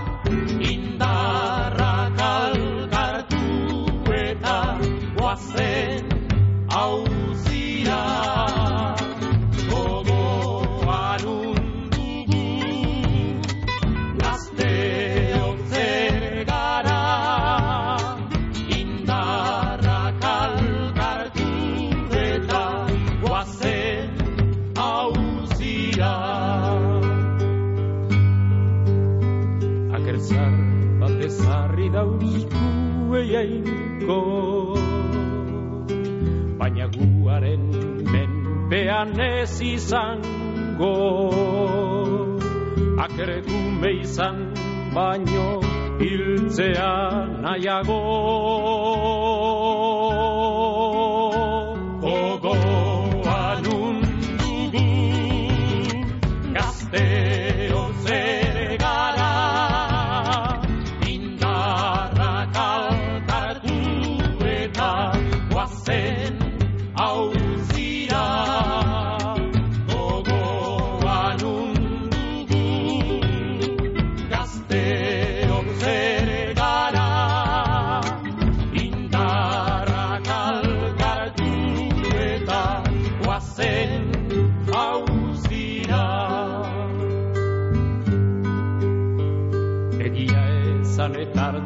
eiainko baina guaren menpean ez izango. Akerekume izan baino hiltzea nahiago. Gogoan undugu gazteo zer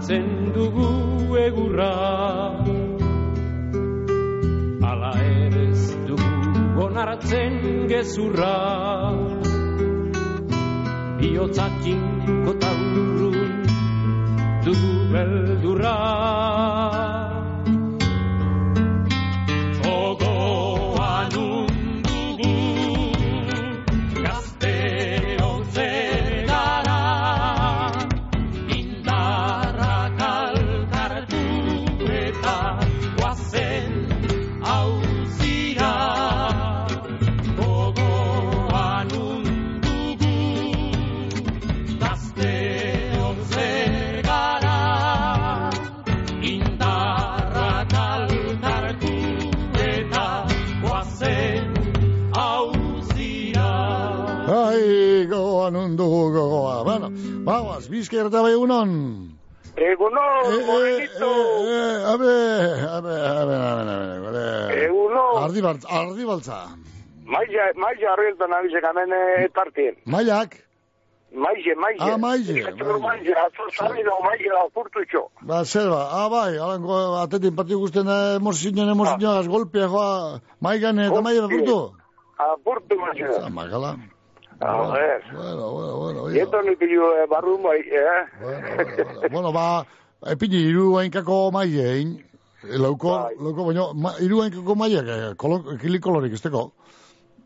hartzen dugu egurra. Ala ere ez dugu onartzen gezurra. Bihotzakin kota urrun dugu beldurra bizker eta bai unon. Egunon, morenito. Eh, eh, abe, abe, abe, abe, abe, abe. Egunon. Ardibaltza, ardibaltza. Maia, maia arrieltan abizek hemen eh, tartien. Maiak, Maize, maize. Ah, maize, Eskatxeko maize, atzo zabi dago maize da ba, zer ba, ah, bai, alango atetin pati guztien da, emozinen, emozinen, az golpea joa, maigan eta maia bapurtu. Apurtu maize. Magala. A ver. Bueno, bueno, bueno, Y esto ni pillo eh, barrun bai, eh? bueno, ba, epini, iru hainkako maiein, lauko, lauko, baino, ma, iru hainkako maiek, eh, kolo, kilikolorik esteko.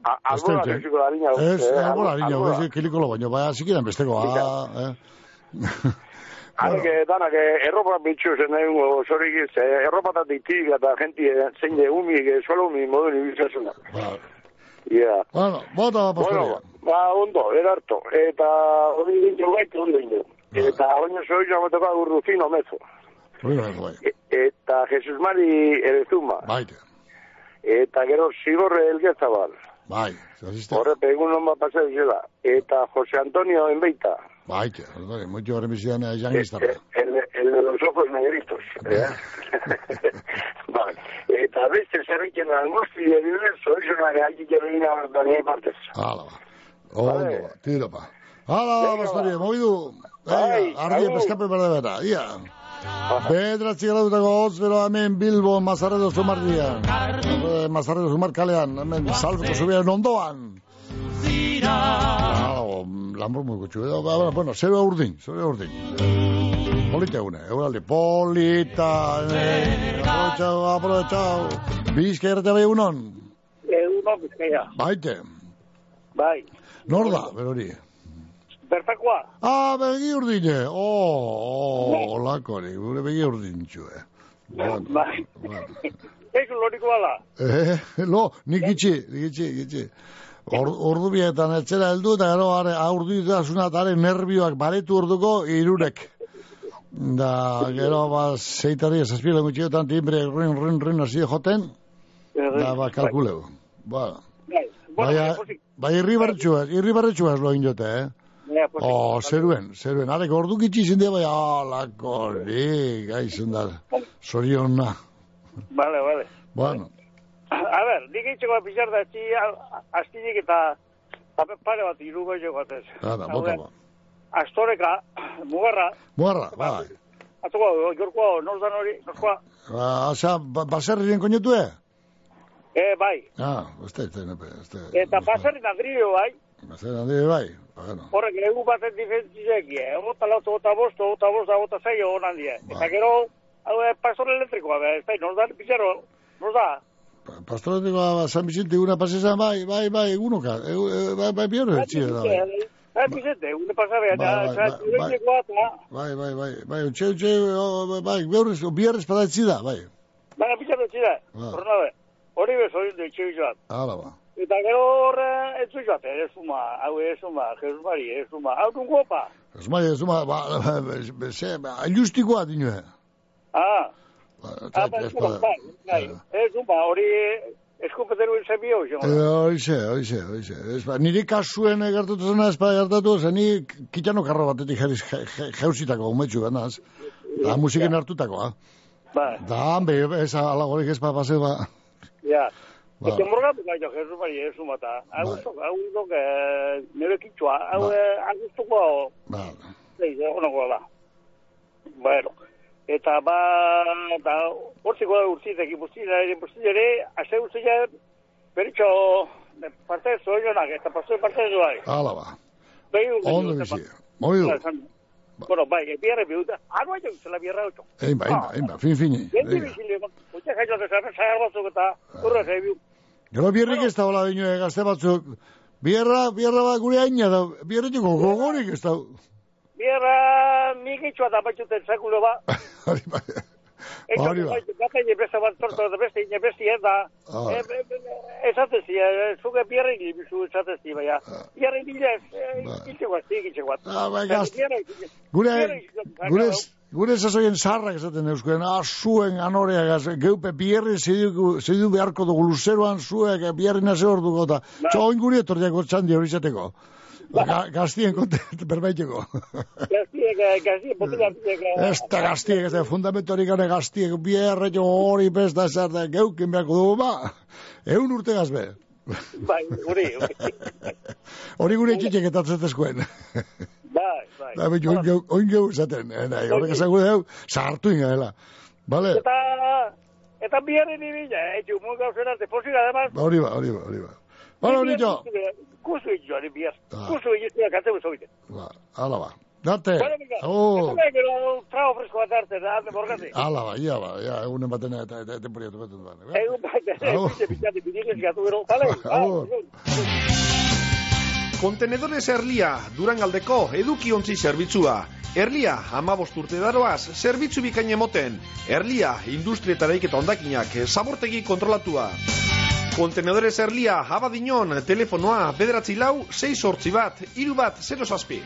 A- Albola Estente. zeziko da harina. Ez, eh, harina, albola. ez, kilikolo baino, ba, zikiran besteko, ah, eh. Hanek eh, danak eh, erropa bitxu zen egun zorik ez, eh, erropa da ditik eta jenti eh, zein de umi, eh, suelo umi modu nibiltzazuna. Ja. Bueno, bota pastoria. Bueno, ba, ondo, erarto. Eta hori dintu gaitu ondo indu. Eta oino zoi jamoteko agurru fino mezo. Hori bai, bai. E- Eta Jesus Mari Erezuma. Baite. Eta gero Zigorre Elgezabal. Bai, zaziste. Horrepe, egun hon bat paseu zela. Eta Jose Antonio enbeita. Baite, Antonio, mucho horren bizidan jangiztarra. El, el de los ojos negritos. Eh? bai. Eta beste zerriken angusti edo zoizuna gaitik egin aberdani partez. Hala, ba. Ondo, ba, tiro, pa. Hala, bastari, mogidu. Bai, ardi eskape berde bera, ia. Bedratzi gradutako hotz, bero hemen Bilbo Mazarredo Zumardian. Eh, Mazarredo Zumar kalean, hemen salto zubiaren ondoan. Ah, Muy gutxu. Eh, ba, Bueno, zero urdin, zero urdin. Polita egune, euraldi, polita. eh, Aprovechau, aprovechau. Bizka errate bai egunon. Egunon, bizkaia. Baite, Bai. nor da, berori. Bertakoa. Ah, begi urdine. Oh, oh, olakori, gure begi urdintxu, eh. Bueno, Bai. Ez loriko ala. Eh, lo, nik itxi, nik itxi, itxi. Or, ordu bietan etxera heldu eta gero are, aurdu itasuna eta are nervioak baretu orduko irurek. Da, gero, ba, zeitari, zazpila gutxiotan timbre, rin, rin, rin, hasi joten, da, ba, kalkuleu. Ba, Bai. Bueno, Baina, posik. bai, irri barretxuaz, irri barretxuaz lo indote, eh? Posik. Oh, zeruen, zeruen, arek ordu gitxi zinde, bai, alako, ni, gai zundar, soriona. Vale, vale. Bueno, A ber, nik eitzeko pixar da etxi astinik eta pare bat irugo eitzeko atez. ara, bota, ba. Astoreka, mugarra, Muarra, bai. atuko, jorkoa, norzan hori, norzkoa, Ba, osea, ba, baserrien koñetu, eh? eh, bai. Ah, este, este, nepe, este. Eta baserri nadrio, bai. Baserri handi bai, bueno. Horrek, egu baten difentzizek, egota lautu, egota bost, egota bost, egota zei, egon handia. Eta gero, hau, eh, pastor elektrikoa, ez da, norzan, pizarro, norza, Pastoratikoa, ba, San Vicente, una pasesa, bai, bai, bai, egunoka, e, e, bai, bai, da, bai. Vicente, une pasabea, eta, Bai, bai, eta, bai, irekiakoa, eta, Bai, bai, bai, bai, utxe, utxe, o, bai, biorre, biorre espadatzi da, bai. baina pizarro txida, Ah. horrela be, hori bezo, hori etxe bizoat. Hala, ba. Eta gero horre, ez zu joate, ez zuma, hau ez zuma, Jesus Mari, ez zuma, hau dun guapa. Ez mai, ez ma, ba, ba, ba, ze, ba, ilustikoa dinue. Ah, Ba, ah, eta, bai, espada. bai, bai, ez zuma, hori eskupeteru izabio, Eh, jo. Hoize, hoize, hoize. Ez ba, niri kasuen gertatu zena, ez ba, gertatu, zen ni kitano karro batetik jeriz jauzitako, umetxu ganaz. Da, musiken hartutakoa. Bai, Da, hanbe, ez ala gorik ez pa pase, ba. ja. Ba. Eta morgatu gai jo, Jesus Mari, ez zuma, eta, hau Bai. ez hau eh, nire kitxua, hau Bai. eh, agustuko, Ba, Zeiz, egonako da. Bueno, eta ba, da, hortziko da urtzitek, ipustila ere, ipustila ere, aze urtzila, beritxo, parte zoionak, eta pasoi parte zoai. ala ba. Behi urte. Ondo bizi. Moidu. Bueno, bai, biarre bihuta, ago aio zela biarra otxo. Einba, einba, einba, fin fini. Gendi bizile, utxe jailo dezaren, zahar batzuk eta, urra zeibiu. Gero bierrik ez da hola dinue gazte batzuk. Bierra, bierra ba gure aina da, bierretiko gogorik ez da. Biarra, nik itxua da batxuten zakulo ba. Hori ba. Eta Hori ba. bata ine beste bat torto, da beste ine beste eta eh, eh, eh, esatez, eh, zuge bierri gibizu esatez, baina bierri bila ez, itxe guaz, itxe guaz. Ah, bai, gazte. Gure, gure, gure sasoien sarrak esaten euskuen, ah, zuen anorea gaz, geupe bierri zidu, zidu beharko dugu luzeroan zuek, bierri nase hor dugu, eta txoin gure etorriako txandi hori izateko. Ga, gaztien konte berbaiteko. Gaztiek, gaztiek, botila biek. Ez da gaztiek, ez da fundamentorik gane gaztiek, bierre jo hori besta zer da, geukin beharko dugu, ba, eun urte gazbe. Bai, guri, Hori gure txitxek etatzetezkoen. bai, bai. Da, bitxu, oin geu, oin geu, zaten, eh, horrek esan gure deu, sartu ingela. Vale? Eta, eta bierri ni bila, eh, muy gauzera, te posik, además, Hori ba, hori ba, hori ba. Bueno, nito, Kusu itxu, ari biaz. Ah. Kusu itxu, kate buzo bite. ba, ala ba. Date, oh, eta trago fresko bat arte, da, ande borgati. ala ba, ia ba, ia, egunen baten eta, eta, eta, da. Gatu gero, bale? Agur. Kontenedores Erlia, Durangaldeko eduki ontzi zerbitzua. Erlia, amabost urte daroaz, zerbitzu bikain emoten. Erlia, industrietareik eta ondakinak, zabortegi kontrolatua. Kontenedores Erlia, abadinon, telefonoa, bederatzi lau, 6 sortzi bat, iru bat, 0 zazpi.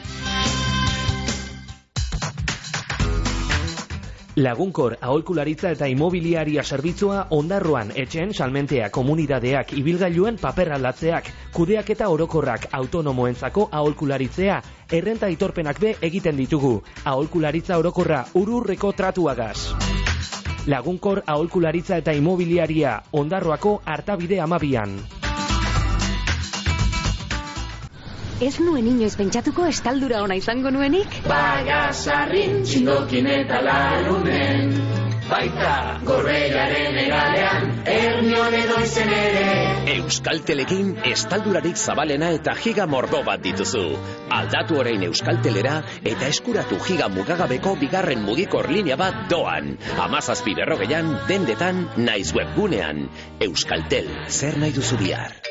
Lagunkor aholkularitza eta imobiliaria zerbitzua ondarroan etxen salmentea komunidadeak ibilgailuen paper aldatzeak, kudeak eta orokorrak autonomoentzako aholkularitzea, errenta itorpenak be egiten ditugu. Aholkularitza orokorra ururreko tratuagaz. Lagunkor aholkularitza eta imobiliaria ondarroako hartabide amabian. Ez nuen inoiz pentsatuko estaldura ona izango nuenik? Bagasarrin txindokin eta larunen Baita gorbeiaren egalean Ernion edo izen ere Euskaltelekin estaldurarik zabalena eta giga mordo bat dituzu. Aldatu orain Euskaltelera eta eskuratu giga mugagabeko bigarren mugikor linea bat doan. Amazazpi berrogeian, dendetan, naiz webgunean. Euskaltel, zer nahi duzu bihar?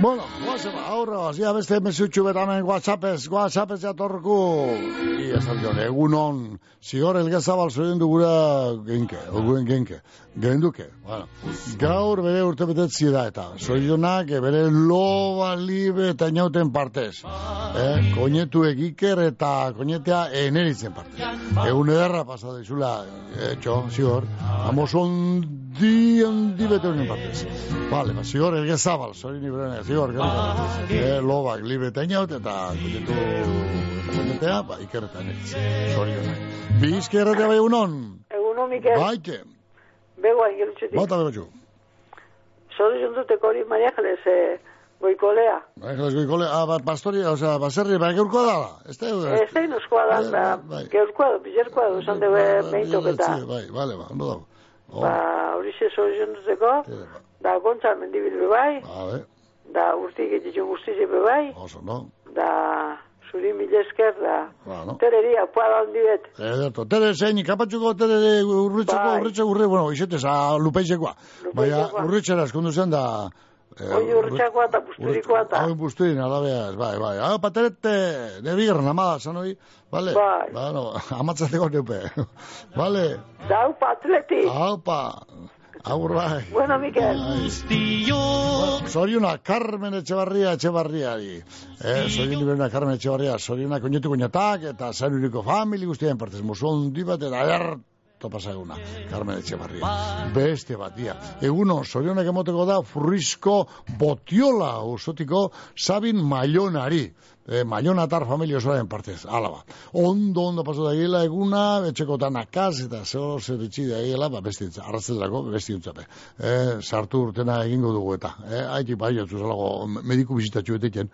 Bueno, guazen, aurra, zia beste mesutxu betamen WhatsAppez, WhatsAppez jatorku. I esan dion, egunon, zigor elgezabal zoien dugura genke, oguen genke, genduke. Bueno, gaur bere urte betetzi da eta, zorionak bere loba libe eta inauten partez. Eh, koinetu egiker eta koinetea eneritzen partez. Egun ederra pasada izula, etxo, zigor, amos ondi bete honen partez. Vale, ba, zigor elgezabal, zorin ibrene, zigor, gerriko. Eh, lobak libre eta inaut eta koinetu koinetea, ba, ikerretan eneritzen. Zorionak. Bizke erratea bai egunon? Egunon, Mikel. Baite. Bego angelutxetik. Bata bebatxu. Zorion duteko hori Maria Ángeles eh, goikolea. Bai, goikole, ah, bat pastori, o sea, baserri, bai, gaurkoa da, ez da? Ez da inozkoa da, da, geurkoa da, bizerkoa da, esan dugu meintok eta. Bai, bale, ba, ondo dago. Ba, hori ze zorion duteko, da gontza mendibil be bai, Vale, da urtik egitxo guztize be bai, oso, no? da zuri mila esker da, Bueno. tereria, puada handi bet. Ederto, tere zein, kapatxuko tere urritzeko, Bai. urritze urri, bueno, izetez, a lupeizekoa. Baina, urritzera eskondu zen da... eh, Hoi urritxakoa eta busturikoa eta. Hau busturin, alabea, bai, bai. Hau paterete, de bigarren, amada, zan hoi, vale? Bai. Bueno, amatzateko neupe, vale? Da, upa, atleti. Haupa, agur bai. Bueno, Mikel. Bueno, Zoriuna, Carmen Etxebarria, Etxebarriari. Eh, Zoriun liberna Carmen Etxebarria, Zoriuna koñetu koñetak, eta zanuriko famili guztien partez, musuon bat eta erto pasa eguna, Carmen Etxebarria. Beste bat, dia. Eguno, Zorionak emoteko da, furrizko botiola usotiko Sabin Maionari. Eh, Maionatar familia osoaren partez, ala ba. Ondo, ondo paso da gila eguna, etxeko tanakaz, eta zeo zer itxi da gila, ba, besti arrazetarako, besti untzape. Eh, sartu urtena egingo dugu eta, eh, haitik bai, zelago, mediku bizitatxu eteken.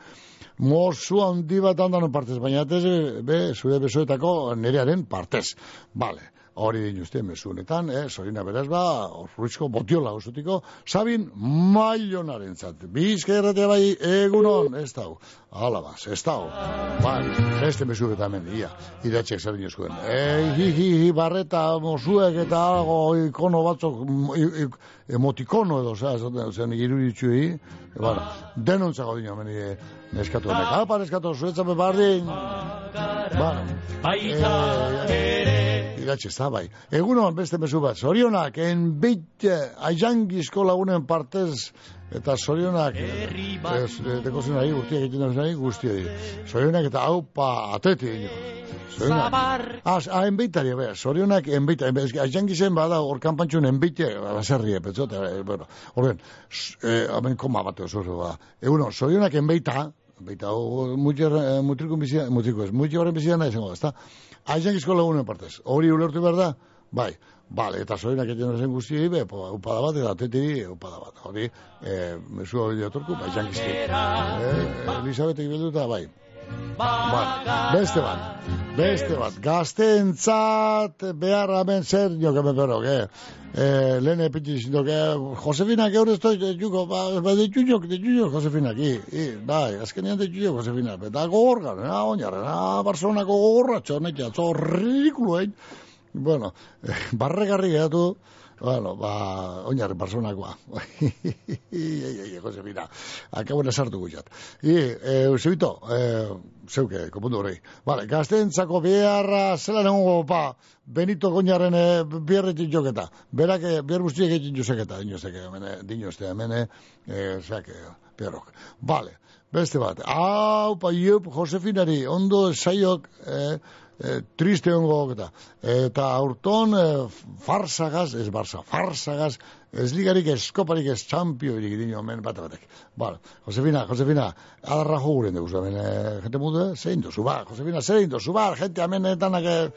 Mozu handi bat handan partez, baina ez, be, zure besoetako nerearen partez. Vale. Hori din uste mesunetan, eh, sorina beraz ba, orfruizko botiola osutiko, sabin mailonaren zat. Bizka erratea bai, egunon, ez dau. Hala baz, ez dau. Bai, beste mesunetan hemen, ia, idatxek zabin eskuen. Eh, hi, hi, hi, barreta, mozuek eta algo ikono i- emotikono edo, zera, esaten, zen iruditzu hi, e, bueno, denontzako dino, meni, eh, neskatu honek. Apa, neskatu, zuetzape bardin. Bueno, eh, idatxe, ez da, bai. Egunon, beste mesu bat, zorionak, enbeit, aizangizko lagunen partez, eta zorionak, ez, dekozien ari, urtiak egiten dut nahi, guztioi. Zorionak eta haupa ateti, ino. Zorionak. Ah, ah, enbeitari, be, zorionak enbeita, aizangizen bada, hor kanpantxun enbeite, baserri, petzote, eh, bueno, horren, s- eh, hemen koma bat, oso, ba. Egunon, zorionak enbeita, Baita, eh, mutriko bizia, mutriko ez, mutxer horren bizia nahi zengo, ezta? Aizangizko lagunen partez, hori ulertu behar da? Bai, bale, eta zoinak egiten zen guzti be, upada bat, eta tetiri upada bat. Hori, eh, mesu hori diatorku, ba, aizangizki. Eh, Elisabetek bilduta, bai. Bai, beste bat, beste bat, gazteentzat behar hemen zer nioke beberok, eh? Eh, lehen epiti zindok, eh, Josefina, gaur ez dut, juko, ba, ba, ditxunok, ditxunok, Josefina, i, i, bai, azkenean ditxunok, Josefina, eta gogorgan, na, oinarren, na, Barcelonako gogorratxo, nekia, hein? Bueno, eh, barregarri geratu, Bueno, ba, oinarren personakoa. Josefina, akabo sartu guztiat. I, e, zeubito, e, zeuke, kopundu hori. Vale, gaztentzako beharra zela nengo, pa, Benito Goñaren e, biarretin joketa. Berak, biar guztiak egin jozeketa, dinozeke, mene, dinozte, mene, e, zake, perrok. Vale, beste bat. Hau, pa, iup, Josefinari, ondo saiok, e, e, triste hongo eta eta aurton e, farsagaz, ez barza, farsagaz, ez ligarik eskoparik ez txampio irik dino men bat batek. Bala, Josefina, Josefina, adarra joguren dugu, hemen, e, gente mude, zein dozu, ba, Josefina, zein dozu, ba, gente hemen etanak, eh?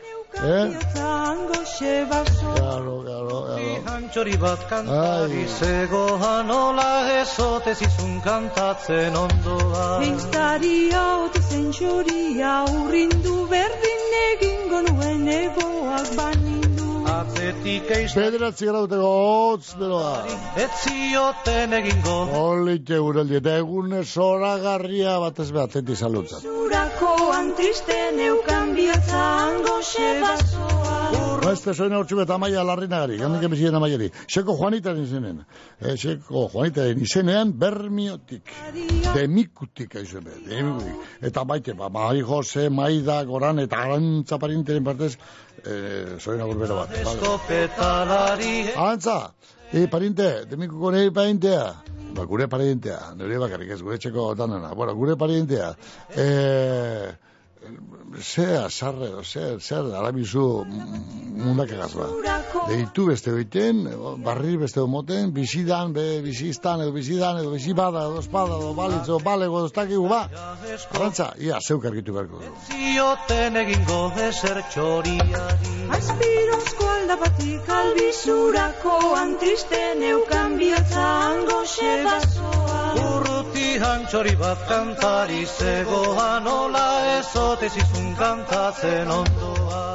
Claro, claro, Antxori bat kantari zegoan ola ezote zizun kantatzen ondoa Einstaria ote zentxoria urrindu berdin egingo nuen egoak banindu Atzetik eiz Bederatzi grauteko hotz beroa. Ez zioten egingo Olite uraldi, eta egun zoragarria batez behatzeti salutzat. Zurakoan triste neukan bihotzan goxe basoa Beste soin hau txubeta amaia larrinagari, gandik emezien amaiari. Seko Juanitaren izenen. E, Seko Juanitaren izenean bermiotik. Demikutik aizu be, demikutik. Eta baite, ba, Mari Jose, Maida, Goran, eta Arantza parinteren partez, e, soin hau bero bat. Vale. Arantza, e, parinte, demikuko nahi parintea. Ba, gure parintea, nire bakarrik ez, gure txeko danena. Bueno, gure parintea. Eh, zea, sarre, zer, zer, arabizu mundak egazua. Deitu beste oiten, barri beste omoten, bizidan, be, bizistan, edo bizidan, edo bizibada, edo espada, edo balitz, edo balego, edo estakigu, ba. Arantza, ia, zeuk argitu beharko du. zioten egingo ezer txoriari Aspirozko aldapatik albizurakoan triste neukan bihotzan goxe basoa Antxori bat kantari zegoan ola ezote zizun kantatzen ondoa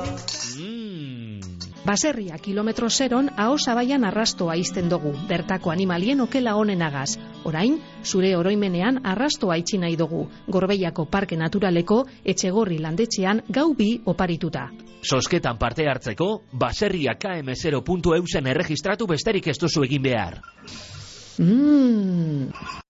Baserria kilometro zeron ahosabaian arrastoa izten dugu, bertako animalien okela honenagaz. Orain, zure oroimenean arrastoa itxi nahi dugu, gorbeiako parke naturaleko etxegorri landetxean gau bi oparituta. Sosketan parte hartzeko, baserria km0.eusen erregistratu besterik ez duzu egin behar. Mmm...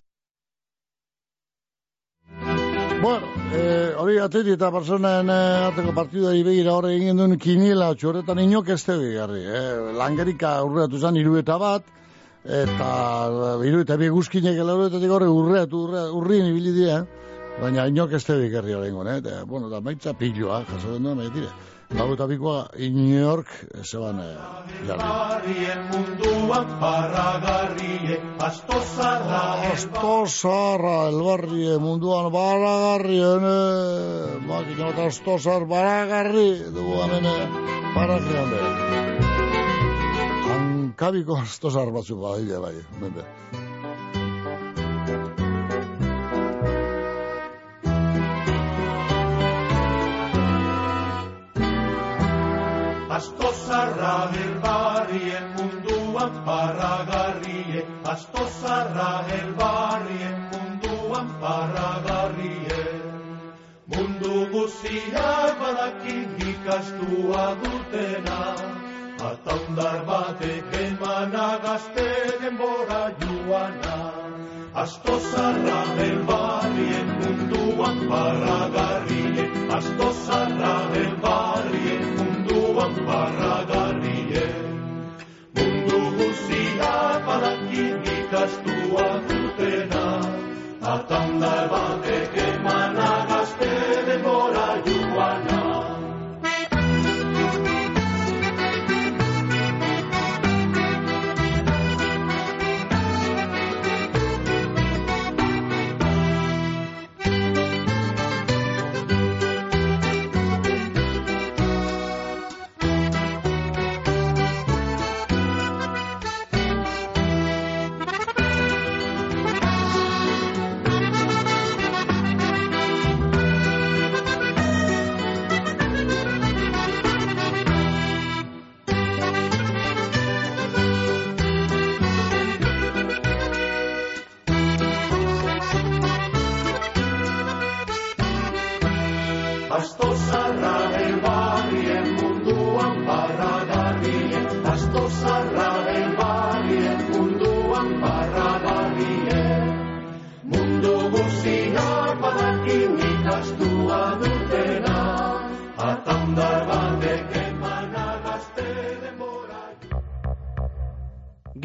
Bueno, eh, hori ateti eta personen eh, ateko partida begira hori egin duen kiniela txorretan inok ez tebi garri. Eh? Langerika urreatu zen iru eta bat, eta eh, iru eta bi guzkinek elaureetatik horre urreatu, urre, urrien ibili dira, baina inok ez tebi garri hori ingon, eh? Eta, bueno, da maitza pilloa, jaso den duen, dire. Lau eta bikoa inork zeban eh, jarri. Garrien munduan paragarrie astozarra Astozarra, elbarrie munduan baragarrien, eh, makina eta astozar baragarri, dugu hemen, eh, parajean be. Hankabiko astozar batzu badile bai, hemen be. Astozarra herbarrien munduan paragarrie Astozarra herbarrien munduan paragarrie Mundu guztiak badakin ikastua dutena. Ataundar batek emana gazte denbora joana. Astozarra herbarrien munduan paragarrie Astozarra herbarrien munduan paragarrie Mundu guztiak badakin ikastua dutena Ataundar batek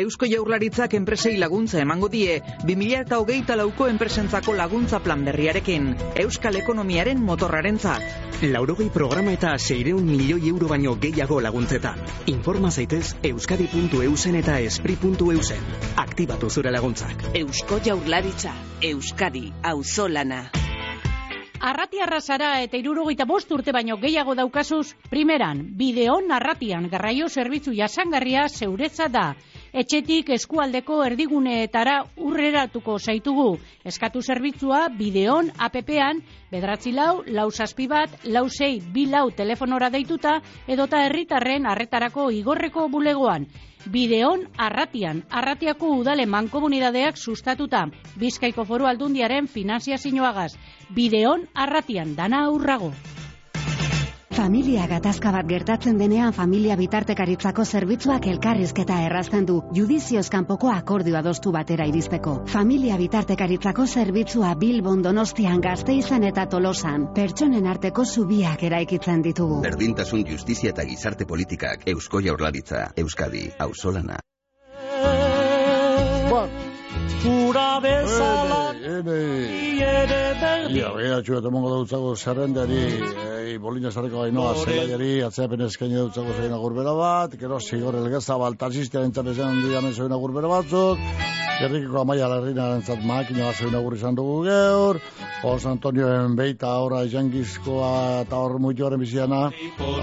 Eusko Jaurlaritzak enpresei laguntza emango die 20hogeita lauko enpresentzako laguntza plan berriarekin. Euskal ekonomiaren motorrarentzat. Laurogei programa eta seireun milioi euro baino gehiago laguntzetan. Informa zaitez euskadi.eusen eta espri.eusen. Aktibatu zure laguntzak. Eusko Jaurlaritza, Euskadi, auzolana. Arratiarra zara eta irurogeita bost urte baino gehiago daukazuz, primeran, bideon arratian garraio zerbitzu jasangarria zeuretza da. Etxetik eskualdeko erdiguneetara urreratuko zaitugu. Eskatu zerbitzua bideon APP-an, bedratzi lau, lau zazpi bat, lau zei, bi lau telefonora deituta, edota herritarren arretarako igorreko bulegoan. Bideon arratian, arratiako udale mankomunidadeak sustatuta, Bizkaiko foru aldundiaren finanziazioagaz. Bideon arratian, dana aurrago. Familia gatazka bat gertatzen denean familia bitartekaritzako zerbitzuak elkarrizketa errazten du judizioz kanpoko akordio adostu batera iristeko. Familia bitartekaritzako zerbitzua Bilbon Donostian Gasteizen eta Tolosan pertsonen arteko zubiak eraikitzen ditugu. Berdintasun justizia eta gizarte politikak Eusko Jaurlaritza, Euskadi, Auzolana. Ura bezala Ia, bea, txuet emongo dautzago zerrendari, ei, bolina zarreko gainoa zelaiari, atzeapen eskaini dautzago zein agurbera bat, gero zigor elgeza baltasistia entzapezen diamen zein agurbera batzuk, Gerrikiko amaia larrina entzat makina bat zein agur izan dugu geur, Jose Antonioen beita ahora jangizkoa eta hor muituaren biziana,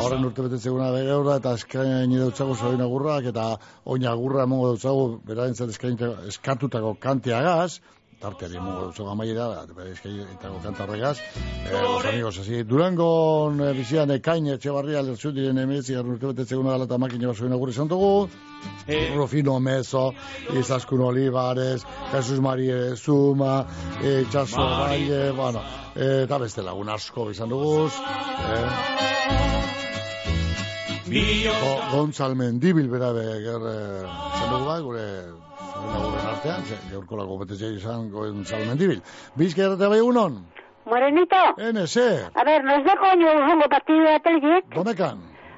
horren urte betetzeguna geura, eta eskaini dautzago zein agurrak, eta oina agurra emongo dautzago, bera entzat eskatutako kantiagaz, tarteari emongo dautzago amaiera, bera eskainitako kanta horregaz, eh, los amigos así, Durangon eh, bizian ekain etxebarria lertzu diren emeetzi, garrun urte betetzeguna gala eta makina bat zein agur izan dugu, Rufino Meso, Izaskun Olivares, Jesus Marie Zuma, eh, Txaso Valle, bueno, eh, eta beste lagun asko izan duguz, eh, Go- Gontzal Mendibil bera be, ger, eh, izan dugu bai, gure laguren artean, ze, gaurko lago betetzea izan Gontzal Mendibil. Bizka erratea bai egunon? Morenito. NS. A ver, nos da coño un partido de Telgik. Domekan.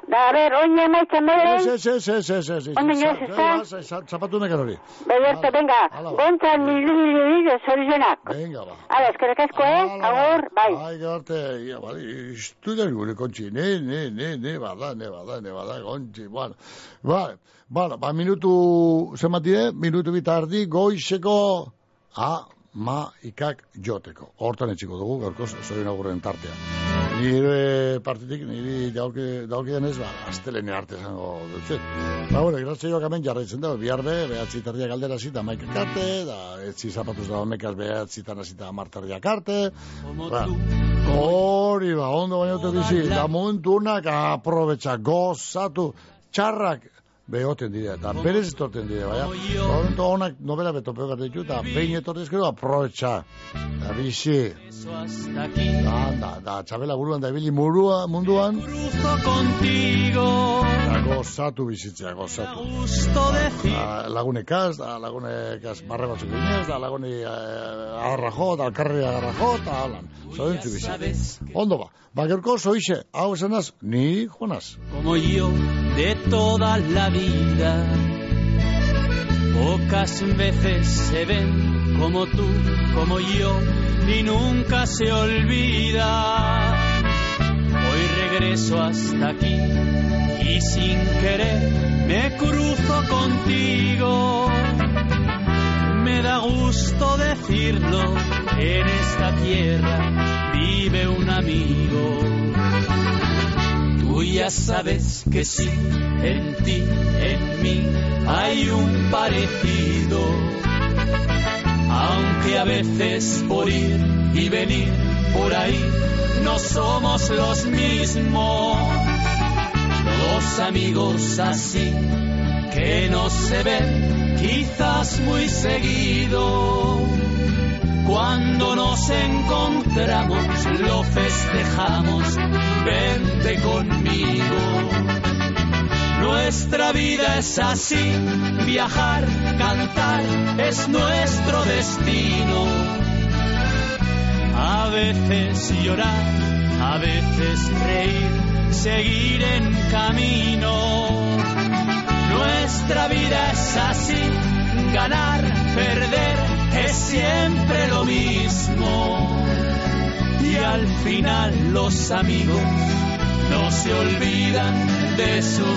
Da, a ver, oña maitza mere. Ez, ez, ez, ez, ez, ez, ez. Ondo Za- ezta? za- za- Zapatu mekan hori. Begerto, venga. Gontzal milibilibide zorizionak. Venga, ba. Ala, eskerrik asko, eh? Agur, bai. Ai, garte, ia, bali, estudian gure kontxi, ne, ne, ne, ne, bada, ne, bada, ne, bada, kontxi, bueno. Ba, ba, ba, minutu, zenbat dire, minutu bitardi, goizeko, a, ma, ikak, joteko. Hortan etxiko dugu, gaurko, zorin agurren tartea. Nire partitik, niri dauke, dauke denez, ba, astelene arte zango dutxet. Ba, bueno, grazia joak hemen jarraitzen dago, bihar be, behatzi tardiak aldera zita maikak arte, da, etzi zapatuz da omekaz behatzi tan azita martardiak arte. Ba, hori ba, ondo baina dute bizi, da momentu honak aprobetxa, gozatu, txarrak, behoten dira, eta berez etorten dira, baina, momentu honak nobela beto pegar ditu, eta behin etortez gero aprobetxa, da bizi, da, da, da, txabela buruan da ibili murua munduan, da gozatu bizitzea, gozatu. Da, lagunekaz, da lagunekaz marre batzuk ginez, da laguni eh, agarra jo, da alkarri agarra jo, eta halan, zoentzu bizi. Ondo ba, ba gerko zoixe, hau esanaz, ni joanaz. como yo de toda la vida. Pocas veces se ven como tú, como yo, y nunca se olvida. Hoy regreso hasta aquí y sin querer me cruzo contigo. Me da gusto decirlo, en esta tierra vive un amigo. Ya sabes que sí, en ti, en mí, hay un parecido. Aunque a veces por ir y venir por ahí no somos los mismos. Dos amigos así que no se ven quizás muy seguido. Cuando nos encontramos lo festejamos, vente conmigo. Nuestra vida es así, viajar, cantar, es nuestro destino. A veces llorar, a veces reír, seguir en camino. Nuestra vida es así, ganar, perder, es siempre lo mismo. Y al final los amigos no se olvidan de sus